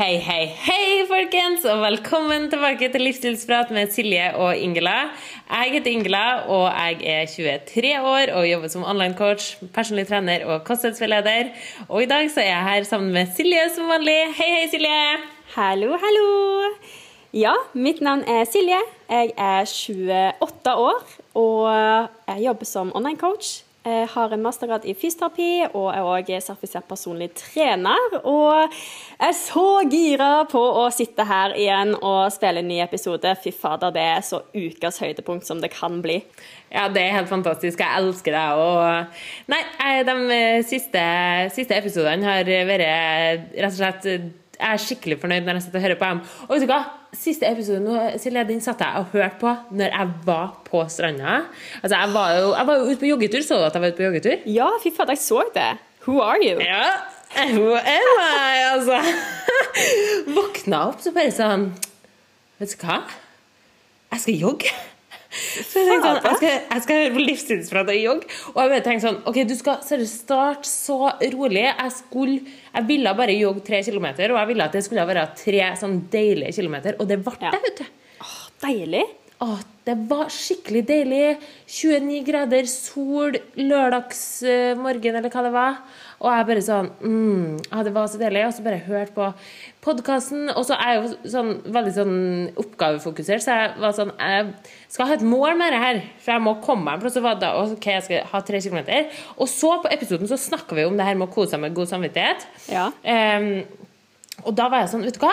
Hei, hei, hei, folkens, og velkommen tilbake til Livsstilsprat med Silje og Ingela. Jeg heter Ingela, og jeg er 23 år og jobber som online-coach, personlig trener og kostholdsveileder. Og i dag så er jeg her sammen med Silje som vanlig. Hei, hei, Silje. Hallo, hallo. Ja, mitt navn er Silje. Jeg er 28 år og jeg jobber som online-coach. Jeg har en mastergrad i fysioterapi og er også sertifisert personlig trener. Og jeg er så gira på å sitte her igjen og spille en ny episode. Fy fader, det er så ukas høydepunkt som det kan bli. Ja, det er helt fantastisk. Jeg elsker deg. Og nei, de siste, siste episodene har vært rett og slett Jeg er skikkelig fornøyd når jeg sitter og hører på dem. Og vet du hva? Siste episode nå, Silje, den satt jeg og hørte på når jeg var på stranda. Altså, jeg var jo, jeg var jo ute på joggetur. Så du at jeg var ute på joggetur? Ja, fy fader, jeg så det. Who are you? Ja, who am I? Altså. Våkna opp så bare sånn Vet du hva? Jeg skal jogge. Så jeg tenkte sånn, jeg skal, jeg skal høre på livsstilsprat og jogge. Og jeg bare tenkte sånn OK, du skal seriøst starte så rolig. Jeg skulle Jeg ville bare jogge tre kilometer, og jeg ville at det skulle være tre sånn deilige kilometer. Og det ble det, Ja. vet du. Åh, deilig. Åh, det var skikkelig deilig. 29 grader, sol, lørdagsmorgen eller hva det var. Og jeg bare sånn mm, ja, Det var så deilig. Og så bare hørte på podkasten. Og så er jeg jo sånn veldig sånn oppgavefokusert, så jeg var sånn Jeg skal ha et mål med det her, for jeg må komme meg en plass. Ok, jeg skal ha tre kilometer. Og så på episoden så snakka vi om det her med å kose seg med god samvittighet. Ja. Um, og da var jeg sånn, vet du hva?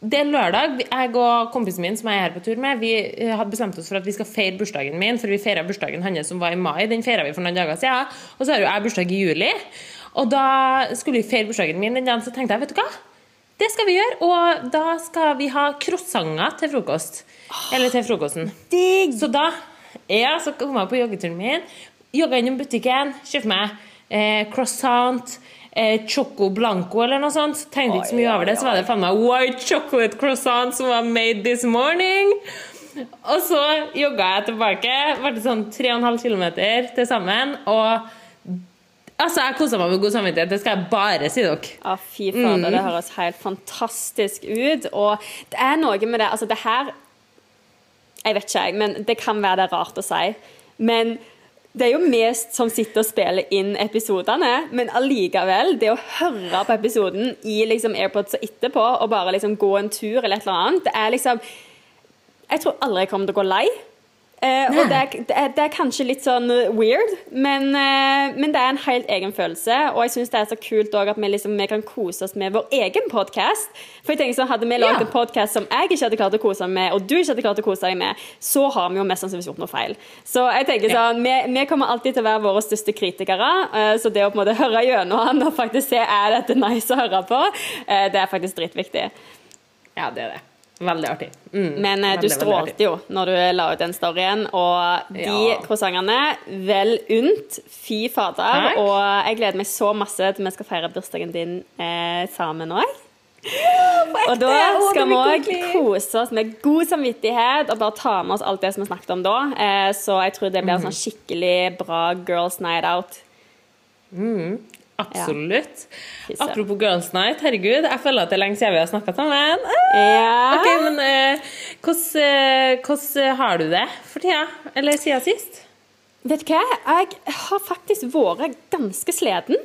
Det er lørdag. Jeg og kompisen min som jeg er her på tur med, vi eh, hadde bestemt oss for at vi skal feire bursdagen min, for vi feira bursdagen hans som var i mai. Den feira vi for noen dager siden. Og så har jo jeg bursdag i juli. Og da skulle vi feire bursdagen min den dagen, så tenkte jeg, vet du hva? Det skal vi gjøre. Og da skal vi ha croissanter til frokost. Eller til frokosten. Digg. Så da ja, så kom jeg på joggeturen min. Jogga innom butikken, kjøpte meg eh, croissant, eh, choco blanco eller noe sånt. Tenkte ikke så mye over det. Så var det faen meg white chocolate croissant som var made this morning. Og så jogga jeg tilbake. Ble sånn 3,5 km til sammen. Og altså, jeg koser meg med god samvittighet. Det skal jeg bare si dere. Ja, fy fader, det høres helt fantastisk ut. Og det er noe med det Altså, det her Jeg vet ikke, jeg, men det kan være det er rart å si. Men det er jo mest som sitter og spiller inn episodene, men allikevel, det å høre på episoden i liksom AirPods og etterpå, og bare liksom gå en tur eller et eller annet, det er liksom Jeg tror aldri jeg kommer til å gå lei. Eh, og det er, det, er, det er kanskje litt sånn weird, men, eh, men det er en helt egen følelse. Og jeg syns det er så kult at vi, liksom, vi kan kose oss med vår egen podkast. For jeg tenker sånn, Hadde vi laget Ja. en podkast som jeg ikke hadde klart å kose meg med, og du ikke hadde klart å kose deg med, så har vi jo mest sannsynligvis gjort noe feil. Så jeg tenker Ja. sånn, vi, vi kommer alltid til å være våre største kritikere. eh, så det å på en måte høre gjennom han og faktisk se er dette nice å høre på, eh, det er faktisk dritviktig. Ja, det er det. Veldig artig. Mm. Men veldig, du Veldig, artig. strålte jo når du la ut den storyen, og de Ja. croissantene, vel unt. Fy fader. Takk. Og jeg gleder meg så masse til vi skal feire bursdagen din eh, sammen òg. Og da skal vi òg kose oss med god samvittighet og bare ta med oss alt det som vi snakket om da. Eh, så jeg tror det blir Mhm. en sånn skikkelig bra girls night out. Absolutt. Ja. Apropos Girls Night, herregud, jeg føler at det er lenge siden vi har snakka sammen. Ah! Ja. Ok, men eh, hvordan, eh, hvordan har du det for tida? Eller siden sist? Vet du hva? Jeg har faktisk vært ganske sliten.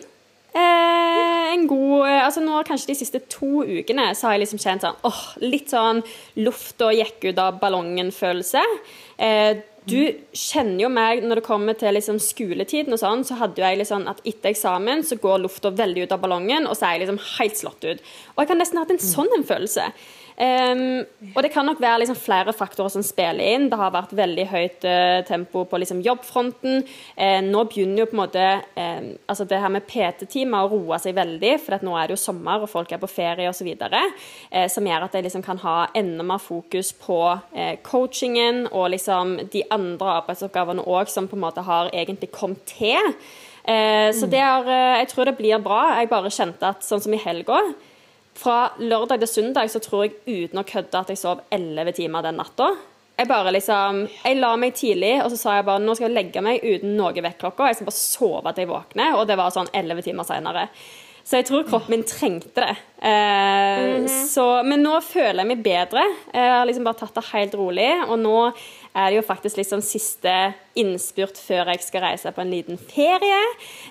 Eh, en god altså nå Kanskje de siste to ukene så har jeg liksom kjent sånn åh, litt sånn lufta gikk ut av ballongen-følelse. Eh, du kjenner jo meg når det kommer til liksom skoletiden og sånn, så hadde jo jeg liksom at etter eksamen så går lufta veldig ut av ballongen, og så er jeg liksom helt slått ut. Og jeg har nesten hatt en sånn en følelse. Ehm, og det kan nok være liksom flere faktorer som spiller inn. Det har vært veldig høyt uh, tempo på liksom jobbfronten. Uh, nå begynner jo på en måte uh, altså det her med PT-timer å roe seg veldig, for at nå er det jo sommer og folk er på ferie osv. Uh, som gjør at jeg liksom kan ha enda mer fokus på eh, coachingen og liksom de andre arbeidsoppgavene òg som på en måte har egentlig kommet til. Eh, så det er, eh, jeg tror det blir bra. Jeg bare kjente at sånn som i helga fra lørdag til søndag så tror jeg uten å kødde at jeg sov 11 timer den natta. Jeg bare liksom, jeg la meg tidlig, og så sa jeg bare nå skal jeg legge meg uten noe vekkklokke. Jeg skal bare sove til jeg våkner, og det var sånn 11 timer senere. Så jeg tror kroppen min trengte det. Eh, så, men nå føler jeg meg bedre. Jeg har liksom bare tatt det helt rolig. Og nå er det jo faktisk liksom siste innspurt før jeg skal reise på en liten ferie.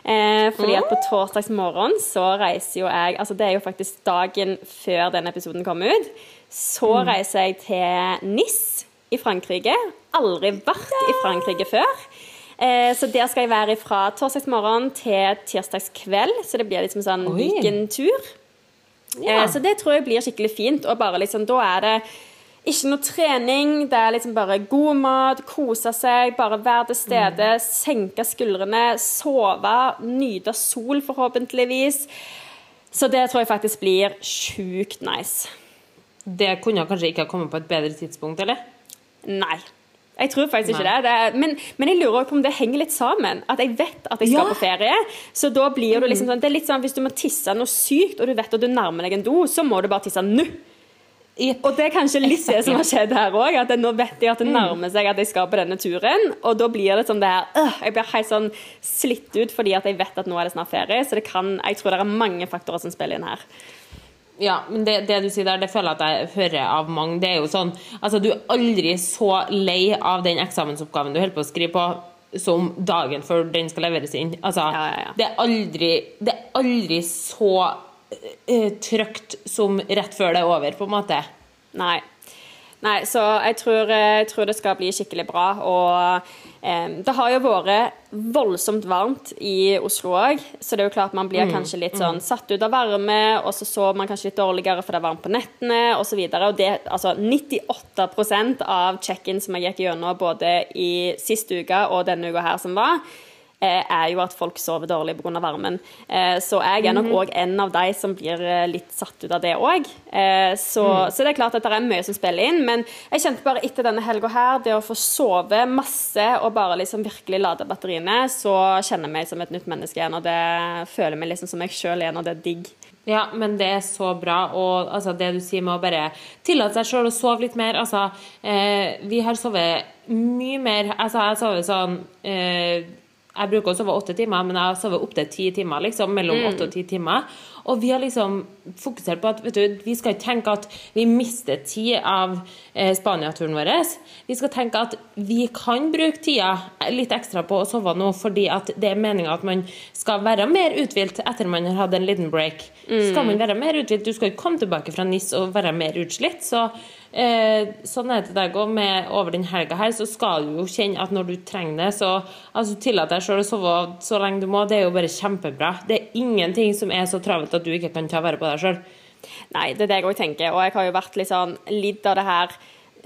Eh, fordi at på torsdags morgen så reiser jo jeg Altså det er jo faktisk dagen før denne episoden kom ut. Så reiser jeg til Nis i Frankrike. Aldri vært i Frankrike før. Eh, så der skal jeg være fra torsdagsmorgen til tirsdagskveld. Så det blir liksom sånn weekendtur. Ja. Eh, så det tror jeg blir skikkelig fint. Og bare liksom, da er det ikke noe trening, det er liksom bare god mat, kose seg, bare være til stede, senke skuldrene, sove, nyte sol forhåpentligvis. Så det tror jeg faktisk blir sjukt nice. Det kunne kanskje ikke ha kommet på et bedre tidspunkt, eller? Nei. Jeg tror faktisk ikke det. det men, men jeg lurer på om det henger litt sammen. At jeg vet at jeg skal Ja. på ferie. Så da blir det liksom sånn Det er litt sånn hvis du må tisse noe sykt, og du vet at du nærmer deg en do, så må du bare tisse nå. Og det er kanskje litt det som har skjedd her òg. At nå vet jeg at det nærmer seg at jeg skal på denne turen. Og da blir det sånn det her øh, Jeg blir helt sånn slitt ut fordi at jeg vet at nå er det snart ferie. Så det kan, jeg tror det er mange faktorer som spiller inn her. Ja, men det, det du sier der, det føler jeg at jeg hører av mange. Det er jo sånn Altså, du er aldri så lei av den eksamensoppgaven du holder på å skrive på, som dagen før den skal leveres inn. Altså, Ja, ja, ja. Det, er aldri, det er aldri så trygt som rett før det er over, på en måte. Nei. Nei, så jeg tror, jeg tror det skal bli skikkelig bra. Og eh, det har jo vært voldsomt varmt i Oslo òg, så det er jo klart man blir kanskje litt sånn satt ut av varme, og så sover man kanskje litt dårligere for det er varmt på nettene osv. Og, så og det, altså 98% av check-in som jeg gikk gjennom både i sist uke og denne uka her som var, eh, er jo at folk sover dårlig pga. varmen. Eh, Så jeg er nok òg en av de som blir eh, litt satt ut av det òg. Så, så det er klart at det er mye som spiller inn. Men jeg kjente bare etter denne helga her, det å få sove masse og bare liksom virkelig lade batteriene, så kjenner jeg meg som et nytt menneske igjen. Og det føler meg liksom som meg sjøl igjen, og det er digg. Ja, men det er så bra. Og altså, det du sier med å bare tillate seg sjøl å sove litt mer Altså, eh, vi har sovet mye mer Altså, jeg sover sånn eh, Jeg bruker å sove åtte timer, men jeg har sovet opptil ti timer. liksom, Mellom åtte og ti timer. Og vi har liksom fokusert på at vet du, vi skal ikke tenke at vi mister tid av eh, Spania-turen vår. Vi skal tenke at vi kan bruke tida litt ekstra på å sove nå, fordi at det er meninga at man skal være mer uthvilt etter man har hatt en liten break. Skal man være mer uthvilt, du skal ikke komme tilbake fra NIS og være mer utslitt. Så eh, sånn er det deg òg. Over den helga her så skal du jo kjenne at når du trenger det, så altså, tillat deg sjøl å sove så lenge du må. Det er jo bare kjempebra. Det er ingenting som er så travelt at du ikke kan ta vare på deg sjøl. Nei, det er det jeg òg tenker. Og jeg har jo vært litt sånn lidd av det her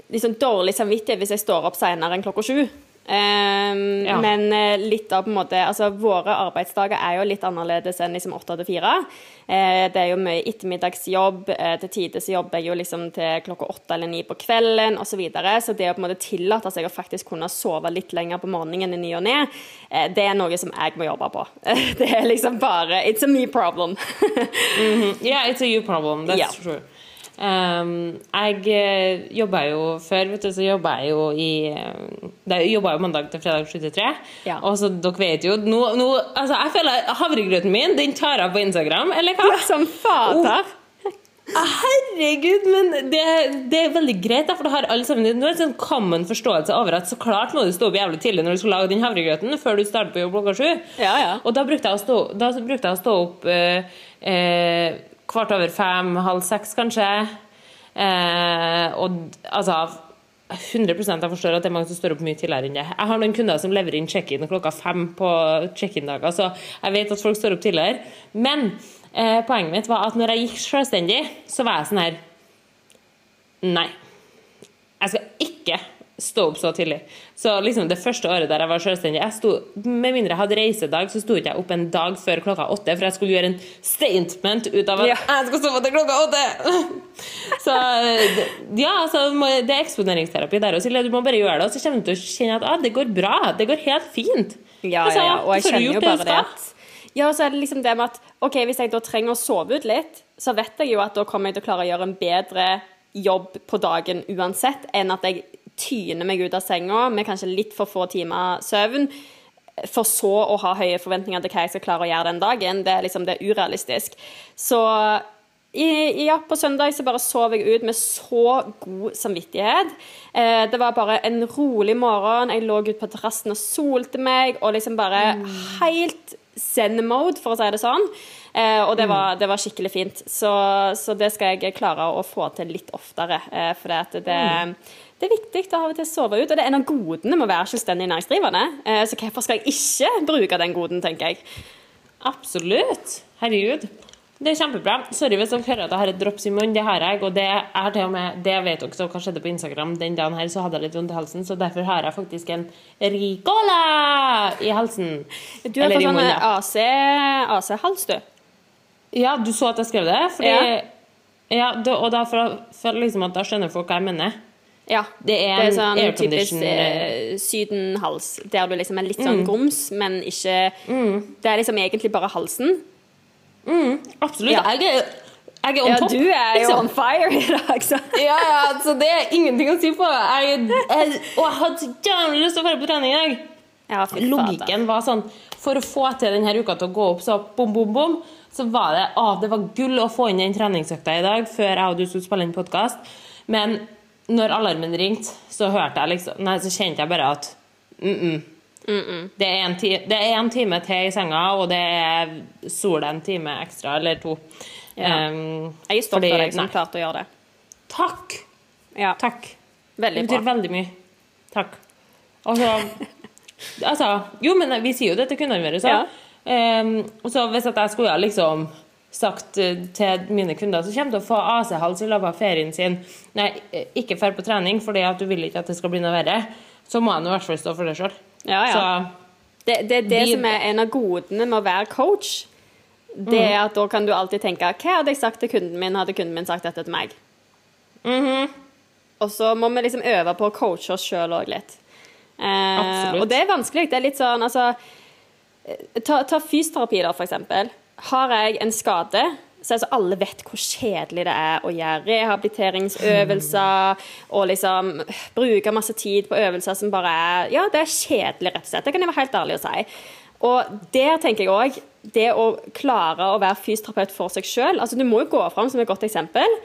litt sånn dårlig samvittighet hvis jeg står opp senere enn klokka sju. Ehm, Ja. Men eh, litt av på en måte Altså, våre arbeidsdager er jo litt annerledes enn liksom 8 til 4. Eh, det er jo mye ettermiddagsjobb. Eh, til tider så jobber jeg jo liksom til klokka åtte eller ni på kvelden osv. Så, videre. så det å på en måte tillate seg å faktisk kunne sove litt lenger på morgenen i ny og ne, eh, det er noe som jeg må jobbe på. det er liksom bare It's a me problem. Yeah, it's a you problem. That's yeah. true. Um, jeg uh, jobba jo før, vet du, så jobba jeg jo i uh, Jeg jobba jo mandag til fredag 7 til 3. Ja. Og så dere vet jo nå, nå, altså Jeg føler havregrøten min, den tar av på Instagram, eller hva? Som fata. Ah, Herregud, men det, det er veldig greit, for da har alle sammen Nå er det en sånn common forståelse over at så klart må du stå opp jævlig tidlig når du skal lage den havregrøten, før du starter på jobb klokka sju. Ja, ja. Og da brukte jeg å stå, brukte jeg å stå opp eh, eh, kvart over fem, halv seks kanskje. Eh, og altså 100% jeg forstår at det er mange som står opp mye tidligere enn det. Jeg har noen kunder som leverer inn check-in klokka fem på check-in-dager, så jeg vet at folk står opp tidligere. Men eh, poenget mitt var at når jeg gikk selvstendig, så var jeg sånn her Nei. Jeg skal ikke stå opp så tidlig. Så liksom det første året der jeg var selvstendig jeg sto, Med mindre jeg hadde reisedag, så sto ikke jeg opp en dag før klokka åtte, for jeg skulle gjøre en statement ut av at Ja. jeg skal sove til klokka åtte! Så ja, altså, det er eksponeringsterapi der også, Silje. Du må bare gjøre det, og så kommer du til å kjenne at ah, det går bra. Det går helt fint. Ja, Altså, ja, ja. Og jeg kjenner jo bare det Ja, at Ja, så er det liksom det med at OK, hvis jeg da trenger å sove ut litt, så vet jeg jo at da kommer jeg til å klare å gjøre en bedre jobb på dagen uansett, enn at jeg tyner meg ut av senga med kanskje litt for få timer søvn. for så å ha høye forventninger til hva jeg skal klare å gjøre den dagen. Det er liksom det er urealistisk. Så i, ja, på søndag så bare sov jeg ut med så god samvittighet. Eh, det var bare en rolig morgen. Jeg lå ute på terrassen og solte meg, og liksom bare mm. helt zen-mode, for å si det sånn. Eh, og det mm. var, det var, skikkelig fint. Så, så, det skal jeg klare å få til litt oftere. Eh, for det, det, mm. Det, er viktig å av og til sove ut. Og det er en av godene med å være selvstendig næringsdrivende. Eh, så hvorfor skal jeg ikke bruke den goden, tenker jeg. Absolutt. Herregud. Det er kjempebra. Sorry hvis dere hører at jeg har et drops i munnen. Det har jeg. Og det er til og med Det vet dere hva skjedde på Instagram den dagen her, så hadde jeg litt vondt i halsen. Så derfor har jeg faktisk en Ricola i halsen. Du har fått sånn AC-hals, AC du. Ja, du så at jeg skrev det? Fordi ja. ja og da, for, for liksom at da skjønner folk hva jeg mener. Ja. Det er, det er sånn typisk eh, sydenhals, der du liksom er litt sånn mm. grums, men ikke mm. Det er liksom egentlig bare halsen. Mm, absolutt. Ja. Jeg, er, jeg er on ja, top. Du er jo liksom. on fire i dag, så. ja, ja, så det er ingenting å si på. Jeg, jeg, og jeg hadde så jævlig lyst til å dra på trening i dag. Ja, Logikken var sånn For å få til denne uka til å gå opp så bom, bom, bom, så var det å, det var gull å få inn den treningsøkta i dag før jeg og du skulle spille inn podkast. Men når alarmen ringte, så hørte jeg liksom Nei, så kjente jeg bare at mm -mm. Mm. Det, er det, er en time til i senga, og det er sola en time ekstra, eller to. Ja. Um, jeg er stolt av deg som klarte å gjøre det. Takk! Ja. Takk. Veldig det betyr bra. veldig mye. Takk. Altså, altså Jo, men vi sier jo det til kundene våre, så. Ja. Um, så hvis jeg skulle liksom sagt eh, til mine kunder som kommer til å få AC-hals i løpet av ferien sin Nei, ikke dra på trening fordi at du vil ikke at det skal bli noe verre. Så må han i hvert fall stå for det sjøl. Ja, ja. det, det, er det de, som er en av godene med å være coach. Det er at Da kan du alltid tenke Hva hadde jeg sagt til kunden min, hadde kunden min sagt dette til meg? Mm -hmm. Og så må vi liksom øve på å coache oss sjøl òg litt. Eh, og det er vanskelig. Det er litt sånn altså Ta, ta fysioterapi, da, for eksempel. Har jeg en skade så altså, alle vet hvor kjedelig det er å gjøre rehabiliteringsøvelser og liksom bruke masse tid på øvelser som bare er Ja, det er kjedelig, rett og slett. Det kan jeg være helt ærlig å si. Og der tenker jeg òg det å klare å være fysioterapeut for seg sjøl. Altså, du må jo gå fram som et godt eksempel.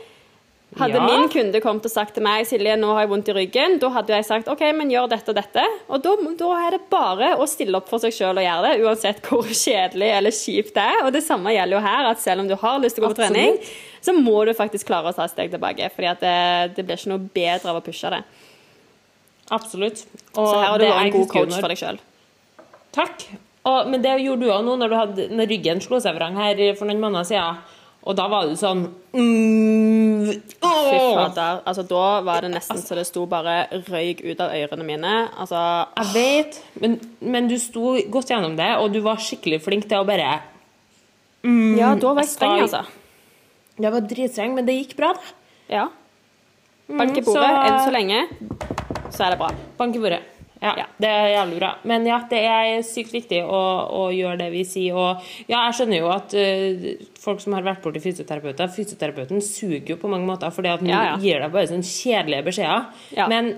Hadde ja. min kunde kommet og sagt til meg Silje, nå har jeg vondt i ryggen, da hadde jeg sagt OK, men gjør dette og dette. Og da, da er det bare å stille opp for seg sjøl og gjøre det, uansett hvor kjedelig eller kjipt det er. Og det samme gjelder jo her, at selv om du har lyst til å gå på trening, så må du faktisk klare å ta et steg tilbake. fordi det, det blir ikke noe bedre av å pushe det. Absolutt. Og så her har du vært en god coach for deg sjøl. Takk. Og, men det gjorde du òg nå når, du hadde, når ryggen slo seg vrang her for noen måneder siden. Og da var det sånn mm, Fy fader. Altså, da var det nesten så det sto bare røyk ut av ørene mine. Altså Jeg vet, men, men, du sto godt gjennom det, og du var skikkelig flink til å bare mm, Ja, da var jeg streng, altså. Jeg var dritstreng, men det gikk bra, da. Ja. Bank i bordet. Enn så lenge så er det bra. Bank i bordet. Ja, ja, det er jævlig bra. Men ja, det er sykt viktig å, å gjøre det vi sier. Og ja, jeg skjønner jo at uh, folk som har vært borti fysioterapeuter Fysioterapeuten suger jo på mange måter fordi at den ja, gir deg bare sånn kjedelige beskjeder. Men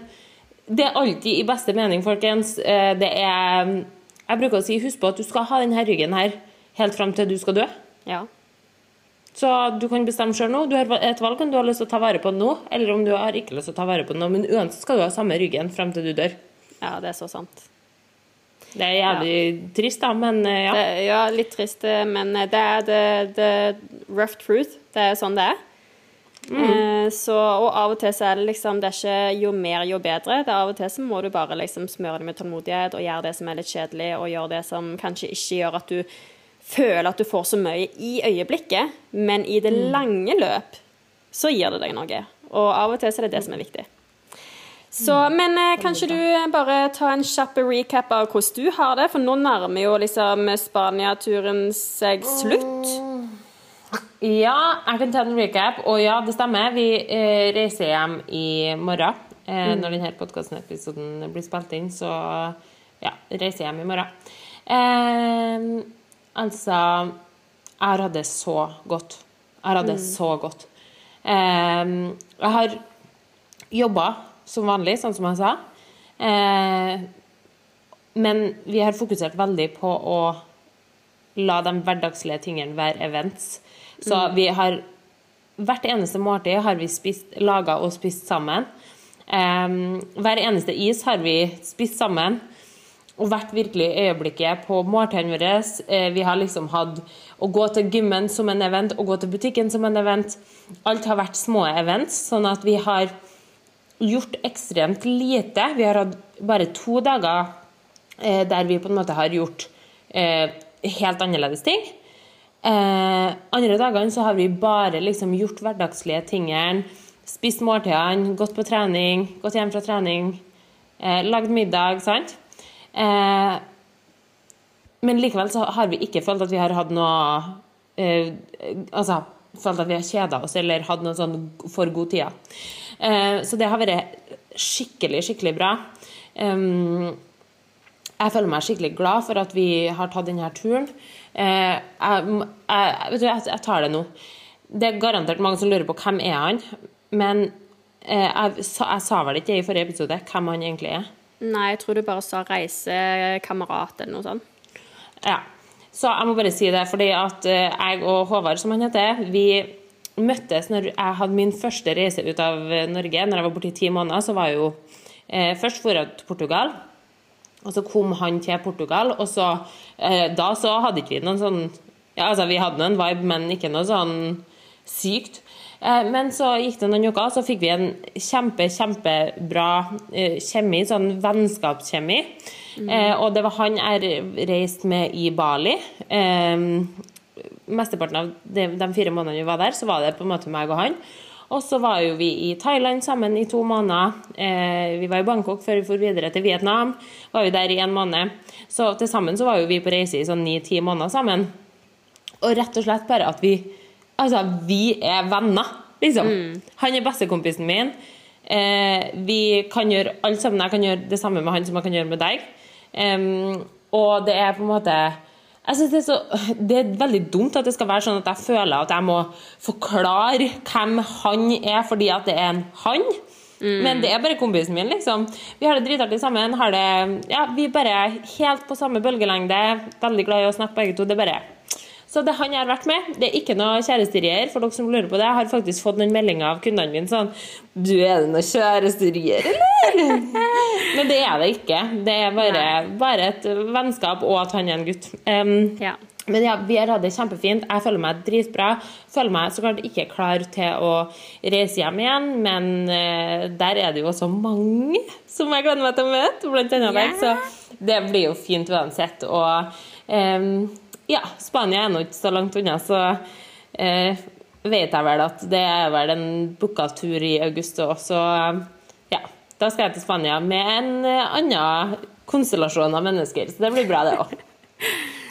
det er alltid i beste mening, folkens. Uh, det er Jeg bruker å si husk på at du skal ha denne ryggen her helt fram til du skal dø. Ja. Så du kan bestemme sjøl nå. Du har et valg om du har lyst til å ta vare på den nå, eller om du har ikke lyst til å ta vare på den nå. Men uansett skal du ha samme ryggen fram til du dør. Ja, det er så sant. Det er jævlig ja. trist, da, men eh, ja. Det, ja, litt trist, eh, men eh, det er the, the rough truth. Det er sånn det er. Mm. Eh, så, og av og til så er det liksom Det er ikke jo mer, jo bedre. Det er Av og til så må du bare liksom smøre det med tålmodighet og gjøre det som er litt kjedelig, og gjøre det som kanskje ikke gjør at du føler at du får så mye i øyeblikket, men i det mm. lange løp så gir det deg noe. Og av og til så er det det som er viktig. Så, men eh, kanskje du bare ta en kjapp recap av hvordan du har det? For nå nærmer jo liksom Spania-turen seg slutt. Ja, jeg kan ta en recap. Og ja, det stemmer. Vi eh, reiser hjem i morgen. Eh, mm. Når denne podkastepisoden blir spilt inn, så ja, reiser hjem i morgen. Eh, altså Jeg har hatt det så godt. Jeg har hatt det mm. så godt. Eh, jeg har jobba som vanlig, sånn som jeg sa. Eh, men vi har fokusert veldig på å la de hverdagslige tingene være events. Så vi har Hvert eneste måltid har vi spist, laga og spist sammen. Em, hver eneste is har vi spist sammen. Og vært virkelig øyeblikket på måltidene våre. Eh, Vi har liksom hatt å gå til gymmen som en event, å gå til butikken som en event. Alt har vært små events, sånn at vi har gjort ekstremt lite. Vi har hatt bare to dager eh, der vi på en måte har gjort eh, helt annerledes ting. Eh, andre dagene så har vi bare liksom gjort hverdagslige tingene. Spist måltidene, gått på trening, gått hjem fra trening, eh, lagd middag, sant? Eh, men likevel så har vi ikke følt at vi har hatt noe eh, Altså følt at vi har kjeda oss eller hatt noe sånn for god tid. Eh, så det har vært skikkelig, skikkelig bra. Jeg føler meg skikkelig glad for at vi har tatt denne turen. Eh, jeg, jeg, jeg, tar det nå. Det er garantert mange som lurer på hvem er han men eh, jeg, jeg sa vel ikke i forrige episode hvem han egentlig er. Nei, jeg tror du bare sa reisekamerat eller noe sånt. Ja. Så jeg må bare si det, fordi at jeg og Håvard, som han heter, vi møttes når jeg hadde min første reise ut av eh, Norge. Når jeg var borte i ti måneder, så var jeg jo eh, Først dro jeg til Portugal. Og så kom han til Portugal, og så eh, Da så hadde ikke vi noen sånn Ja, altså, vi hadde noen vibe, men ikke noe sånn sykt. Eh, men så gikk det noen uker, så fikk vi en kjempe, kjempebra eh, kjemi, sånn vennskapskjemi. Eh, og det var han jeg reiste med i Bali. Eh, mesteparten av de, de fire månedene vi var der, så var det på en måte meg og han. Og så var jo vi i Thailand sammen i to måneder. Eh, vi var i Bangkok før vi for videre til Vietnam. Var jo der i en måned. Så til sammen så var jo vi på reise i sånn ni-ti måneder sammen. Og rett og slett bare at vi Altså, vi er venner, liksom. Han er bestekompisen min. Eh, vi kan gjøre alt sammen. Jeg kan gjøre det samme med han som jeg kan gjøre med deg. Um, og det er på en måte jeg synes det, er så, det er veldig dumt at det skal være sånn at jeg føler at jeg må forklare hvem han er fordi at det er en han. Men det er bare kompisen min, liksom. Vi har det dritartig sammen. Har det, ja, vi er bare helt på samme bølgelengde. Veldig glad i å snakke begge to. Det er bare så det han jeg har vært med. Det er ikke noe kjæresterier, for dere som lurer på det. Jeg har faktisk fått noen meldinger av kundene mine sånn Du, er det noe kjæresterier, eller? Men det er det ikke. Det er bare, bare et vennskap, og at han er en gutt. Um, Ja. men ja, vi har hatt det kjempefint. Jeg føler meg dritbra. Føler meg så klart ikke klar til å reise hjem igjen, men uh, der er det jo også mange som jeg gleder meg til å møte, blant annet deg. Så det blir jo fint uansett. Og em, ja, Spania er nå ikke så langt unna, så eh, vet jeg vel at det er vel en booka tur i august òg, så ja. Da skal jeg til Spania med en eh, annen konstellasjon av mennesker, så det blir bra, det òg.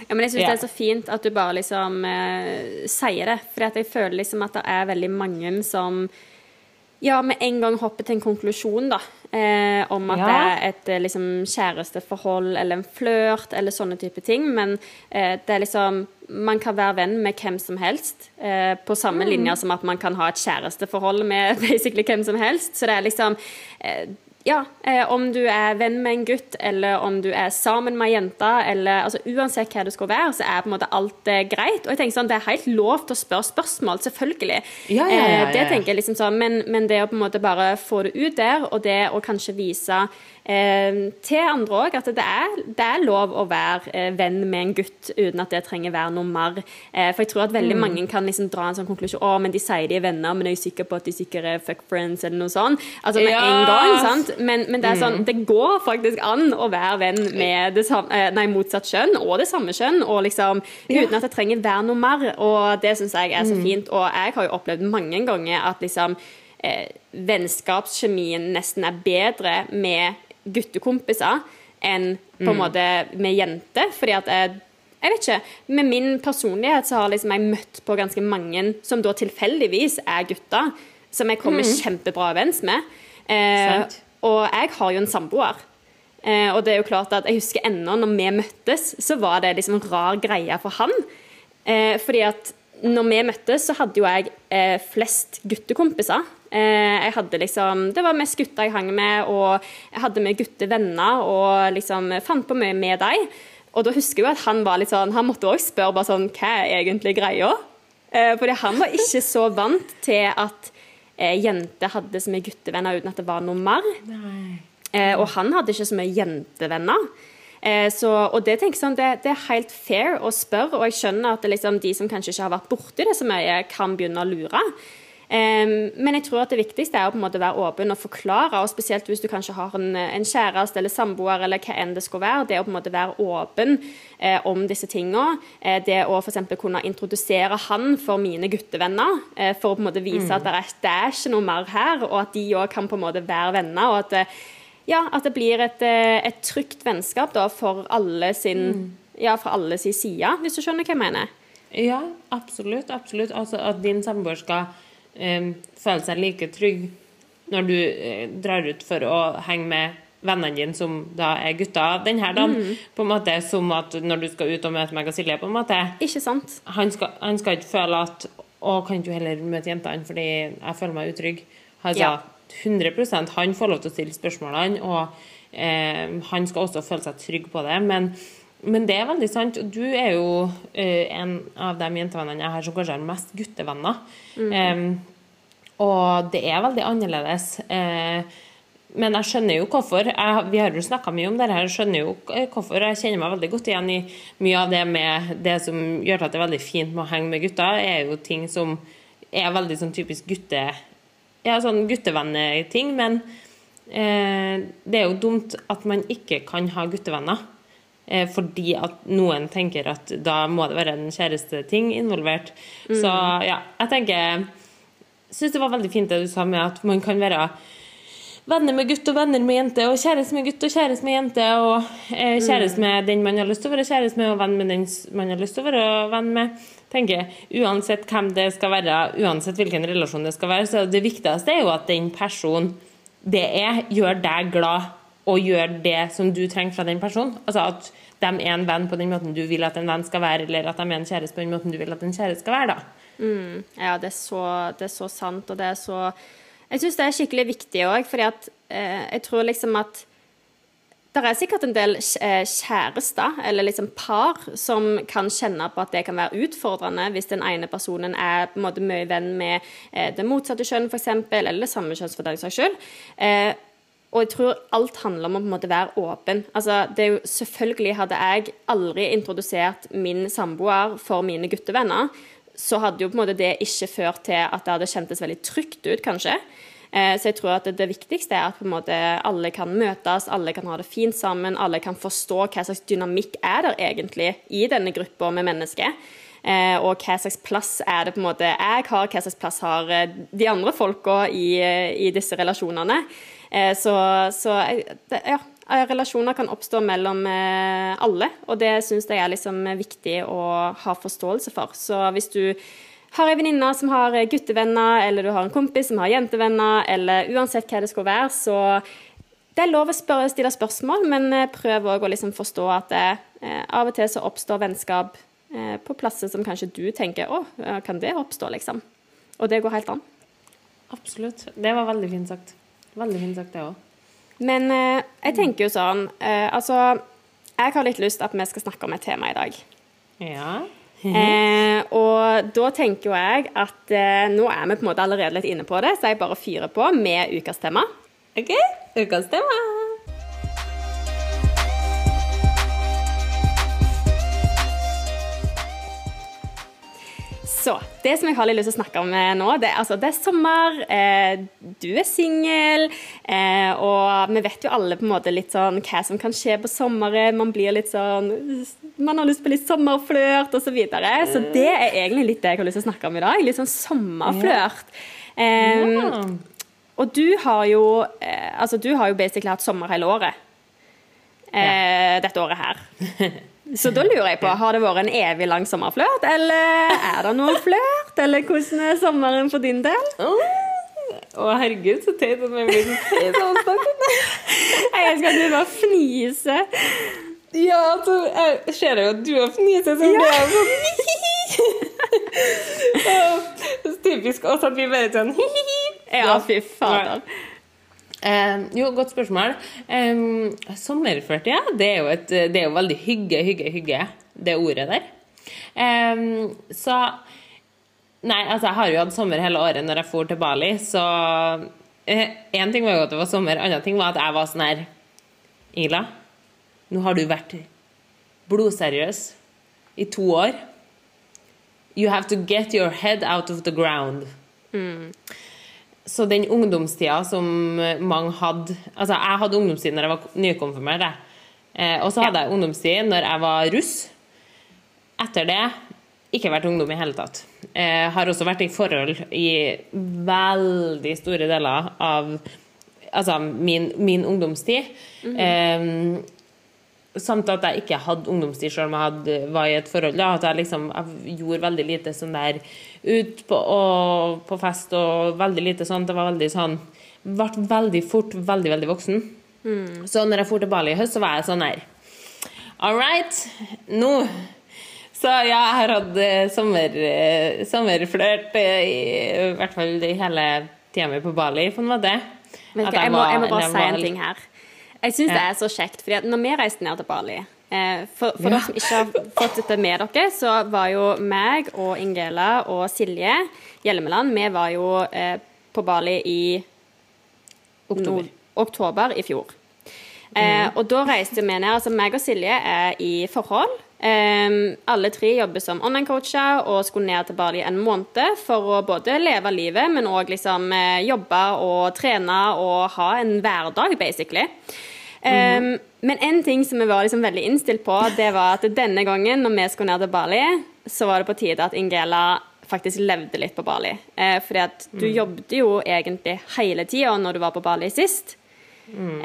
Ja, men jeg syns Ja. det er så fint at du bare liksom eh, sier det. For jeg føler liksom at det er veldig mange som ja, med en gang hoppe til en konklusjon, da. Eh, om at Ja. det er et eh, liksom, kjæresteforhold eller en flørt eller sånne type ting. Men eh, det er liksom Man kan være venn med hvem som helst. Eh, på samme linje som at man kan ha et kjæresteforhold med basically hvem som helst. Så det er liksom eh, ja, eh, om du er venn med en gutt, eller om du er sammen med ei jente, eller altså, Uansett hva det skal være, så er på en måte alt eh, greit. Og jeg tenker sånn, Det er helt lov til å spørre spørsmål, selvfølgelig. Ja, ja, ja, Eh, det tenker jeg liksom sånn, men, men det å på en måte bare få det ut der, og det å kanskje vise til andre òg at det er, det er lov å være eh, venn med en gutt uten at det trenger være noe mer. Eh, for jeg tror at Mm. veldig mange kan liksom dra en sånn konklusjon å, men de sier de er venner, men jeg er sikker på at de sikkert er fuck friends, eller noe sånt. Altså med Ja. en gang, sant? Men, men det er Mm. sånn, det går faktisk an å være venn med det samme, eh, nei, motsatt kjønn og det samme kjønn, og liksom, uten at det trenger være noe mer. Og det syns jeg er Mm. så fint. Og jeg har jo opplevd mange ganger at liksom vennskapskjemien nesten er bedre med guttekompiser enn på en måte med jenter. Fordi at jeg, jeg vet ikke, Med min personlighet så har liksom jeg møtt på ganske mange som da tilfeldigvis er gutter, som jeg kommer kjempebra overens med. Eh, og jeg har jo en samboer. Eh, og det er jo klart at jeg husker ennå når vi møttes, så var det liksom en rar greie for han. Eh, fordi at når vi møttes, så hadde jo jeg eh, flest guttekompiser. Eh, jeg hadde liksom, Det var mest gutter jeg hang med, og jeg hadde med guttevenner og liksom fant på mye med dem. Og da husker jeg at han var litt sånn, han måtte også spørre bare sånn, hva er egentlig greia? Eh, fordi han var ikke så vant til at eh, jenter hadde så mye guttevenner uten at det var noe mer. Nei. og han hadde ikke så mye jentevenner. Så, og det tenker jeg sånn, det, det, er helt fair å spørre, og jeg skjønner at liksom, de som kanskje ikke har vært borti det så mye, kan begynne å lure. Men jeg tror at det viktigste er å på en måte være åpen og forklare, og spesielt hvis du kanskje har en, en kjæreste eller samboer eller hva enn det skulle være. Det å på en måte være åpen eh, om disse tingene. Eh, det å f.eks. kunne introdusere han for mine guttevenner, eh, for å på en måte vise mm. at det er, det er, ikke noe mer her, og at de òg kan på en måte være venner. og at eh, ja, at det blir et, eh, et trygt vennskap da, for alle sin mm. ja, fra alle sin side, hvis du skjønner hva jeg mener? Ja, absolutt. absolutt. Altså At din samboer skal føle seg like trygg når du uh, drar ut for å henge med vennene dine som da er gutter denne dagen. Mm. På en måte Som at når du skal ut og møte meg og Silje, på en måte. Ikke sant? Han skal, han skal ikke føle at Å, kan du heller møte jentene fordi jeg føler meg utrygg? Altså, ja. 100% Han får lov til å stille spørsmålene, og eh, han skal også føle seg trygg på det. Men, men det er veldig sant. Du er jo eh, en av de jentevennene jeg har som kanskje har mest guttevenner. Mm. Eh, og det er veldig annerledes. Eh, men jeg skjønner jo hvorfor. Jeg, vi har jo snakka mye om det her. Jeg skjønner jo hvorfor. Jeg kjenner meg veldig godt igjen i mye av det med det som gjør at det er veldig fint med å henge med gutter, er jo ting som er veldig sånn typisk gutte... Ja, sånn guttevenneting. Men eh, det er jo dumt at man ikke kan ha guttevenner. Eh, fordi at noen tenker at da må det være en kjæresteting involvert. Mm. Så ja, jeg tenker Syns det var veldig fint det du sa med at man kan være venner med gutt og venner med jente, og kjæreste med gutt og kjæreste med jente, og eh, kjæreste med den man har lyst til å være kjæreste med, og venn med den man har lyst til å være venn med. tenker Uansett hvem det skal være, uansett hvilken relasjon det skal være, så det viktigste er jo at den personen det er, gjør deg glad, og gjør det som du trenger fra den personen. Altså at de er en venn på den måten du vil at en venn skal være, eller at de er en kjæreste på den måten du vil at en kjæreste skal være, da. Mm, ja, det er, så, det er så sant, og det er så jeg syns det er skikkelig viktig òg, fordi at eh, jeg tror liksom at det er sikkert en del eh, kjærester, eller liksom par, som kan kjenne på at det kan være utfordrende hvis den ene personen er på en måte mye venn med eh, det motsatte kjønn, f.eks., eller det samme kjønn for den saks skyld. Eh, og jeg tror alt handler om å på en måte være åpen. Altså, det er jo, selvfølgelig hadde jeg aldri introdusert min samboer for mine guttevenner så hadde jo på en måte det ikke ført til at det hadde kjentes veldig trygt ut, kanskje. Eh, så jeg tror at det viktigste er at på en måte alle kan møtes, alle kan ha det fint sammen, alle kan forstå hva slags dynamikk er der egentlig i denne gruppa med mennesker. Eh, og hva slags plass er det på en måte jeg har, hva slags plass har eh, de andre folka i, i disse relasjonene. Så, så ja, Eh, relasjoner kan oppstå mellom eh, alle, og det syns jeg er liksom viktig å ha forståelse for. Så hvis du har ei venninne som har guttevenner, eller du har en kompis som har jentevenner, eller uansett hva det skal være, så det er lov å spørre, stille spørsmål, men eh, prøv òg å liksom forstå at det, av og til så oppstår vennskap på plasser som kanskje du tenker å, kan det oppstå, liksom? Og det går helt an. Absolutt. Det var veldig fint sagt. Veldig fint sagt, det òg. Men eh, jeg tenker jo sånn eh, Altså, jeg har litt lyst til at vi skal snakke om et tema i dag. Ja. eh, og da tenker jo jeg at eh, nå er vi på en måte allerede litt inne på det, så jeg bare fyrer på med ukas tema. OK. Ukas tema. Så det som jeg har litt lyst til å snakke om eh, nå, det, altså, det er sommer, eh, du er singel, eh, og vi vet jo alle på en måte litt sånn hva som kan skje på sommeren. Man blir litt sånn Man har lyst på litt sommerflørt osv. Så, videre. så det er egentlig litt det jeg har lyst til å snakke om i dag. Litt sånn sommerflørt. Ja. ja. Og du har jo eh, Altså, du har jo basically hatt sommer hele året. Ja. Eh, dette året her. Så da lurer jeg på, har det vært en evig lang sommerflørt, eller er det noen flørt? Eller hvordan er sommeren for din del? Å, oh, herregud, så teit at vi blir så teit av å snakke om det. Jeg elsker at du bare fniser. Ja, altså, jeg ser jo at du har fniset, så blir jeg sånn typisk oss at vi bare sånn hi-hi-hi. Ja, fy fader. Eh, jo, godt spørsmål. Eh, sommerførtida, ja. Det det er jo veldig hygge, hygge, hygge, det ordet der. Eh, så Nei, altså, jeg har jo hatt sommer hele året når jeg for til Bali, så Én eh, ting var jo at det var sommer, annen ting var at jeg var sånn her Ingela, nå har du vært blodseriøs i to år. You have to get your head out of the ground. Så den ungdomstida som mange hadde Altså, jeg hadde ungdomstid når jeg var nykonfirmert. Eh, og så hadde jeg ungdomstid når jeg var russ. Etter det ikke vært ungdom i hele tatt. Eh, har også vært i forhold i veldig store deler av altså min, min ungdomstid. eh, samt at jeg ikke hadde ungdomstid selv om jeg hadde, var i et forhold. Da, at jeg liksom jeg gjorde veldig lite sånn der ut på, og, på fest og veldig lite sånn. Det var veldig sånn Ble veldig fort veldig, veldig voksen. Så når jeg dro til Bali i høst, så var jeg sånn her All right, nå Så ja, jeg har hatt eh, sommer, eh, sommerflørt eh, i, i hvert fall i hele tida mi på Bali, på en måte. Hva, jeg, må, jeg må bare jeg si var en ting her. Jeg syns det er så kjekt, fordi at når vi reiste ned til Bali For, for Ja. dere som ikke har fått dette med dere, så var jo meg og Ingela og Silje Hjelmeland Vi var jo eh, på Bali i Oktober. oktober i fjor. Eh, og da reiste vi ned. Altså meg og Silje er i forhold. Eh, alle tre jobber som online-coacher og skulle ned til Bali en måned for å både leve livet, men òg liksom eh, jobbe og trene og ha en hverdag, basically. Eh, Men en ting som vi var liksom veldig innstilt på, det var at denne gangen når vi skulle ned til Bali, så var det på tide at Ingela faktisk levde litt på Bali. Eh, fordi at du jobbet jo egentlig hele tida når du var på Bali sist.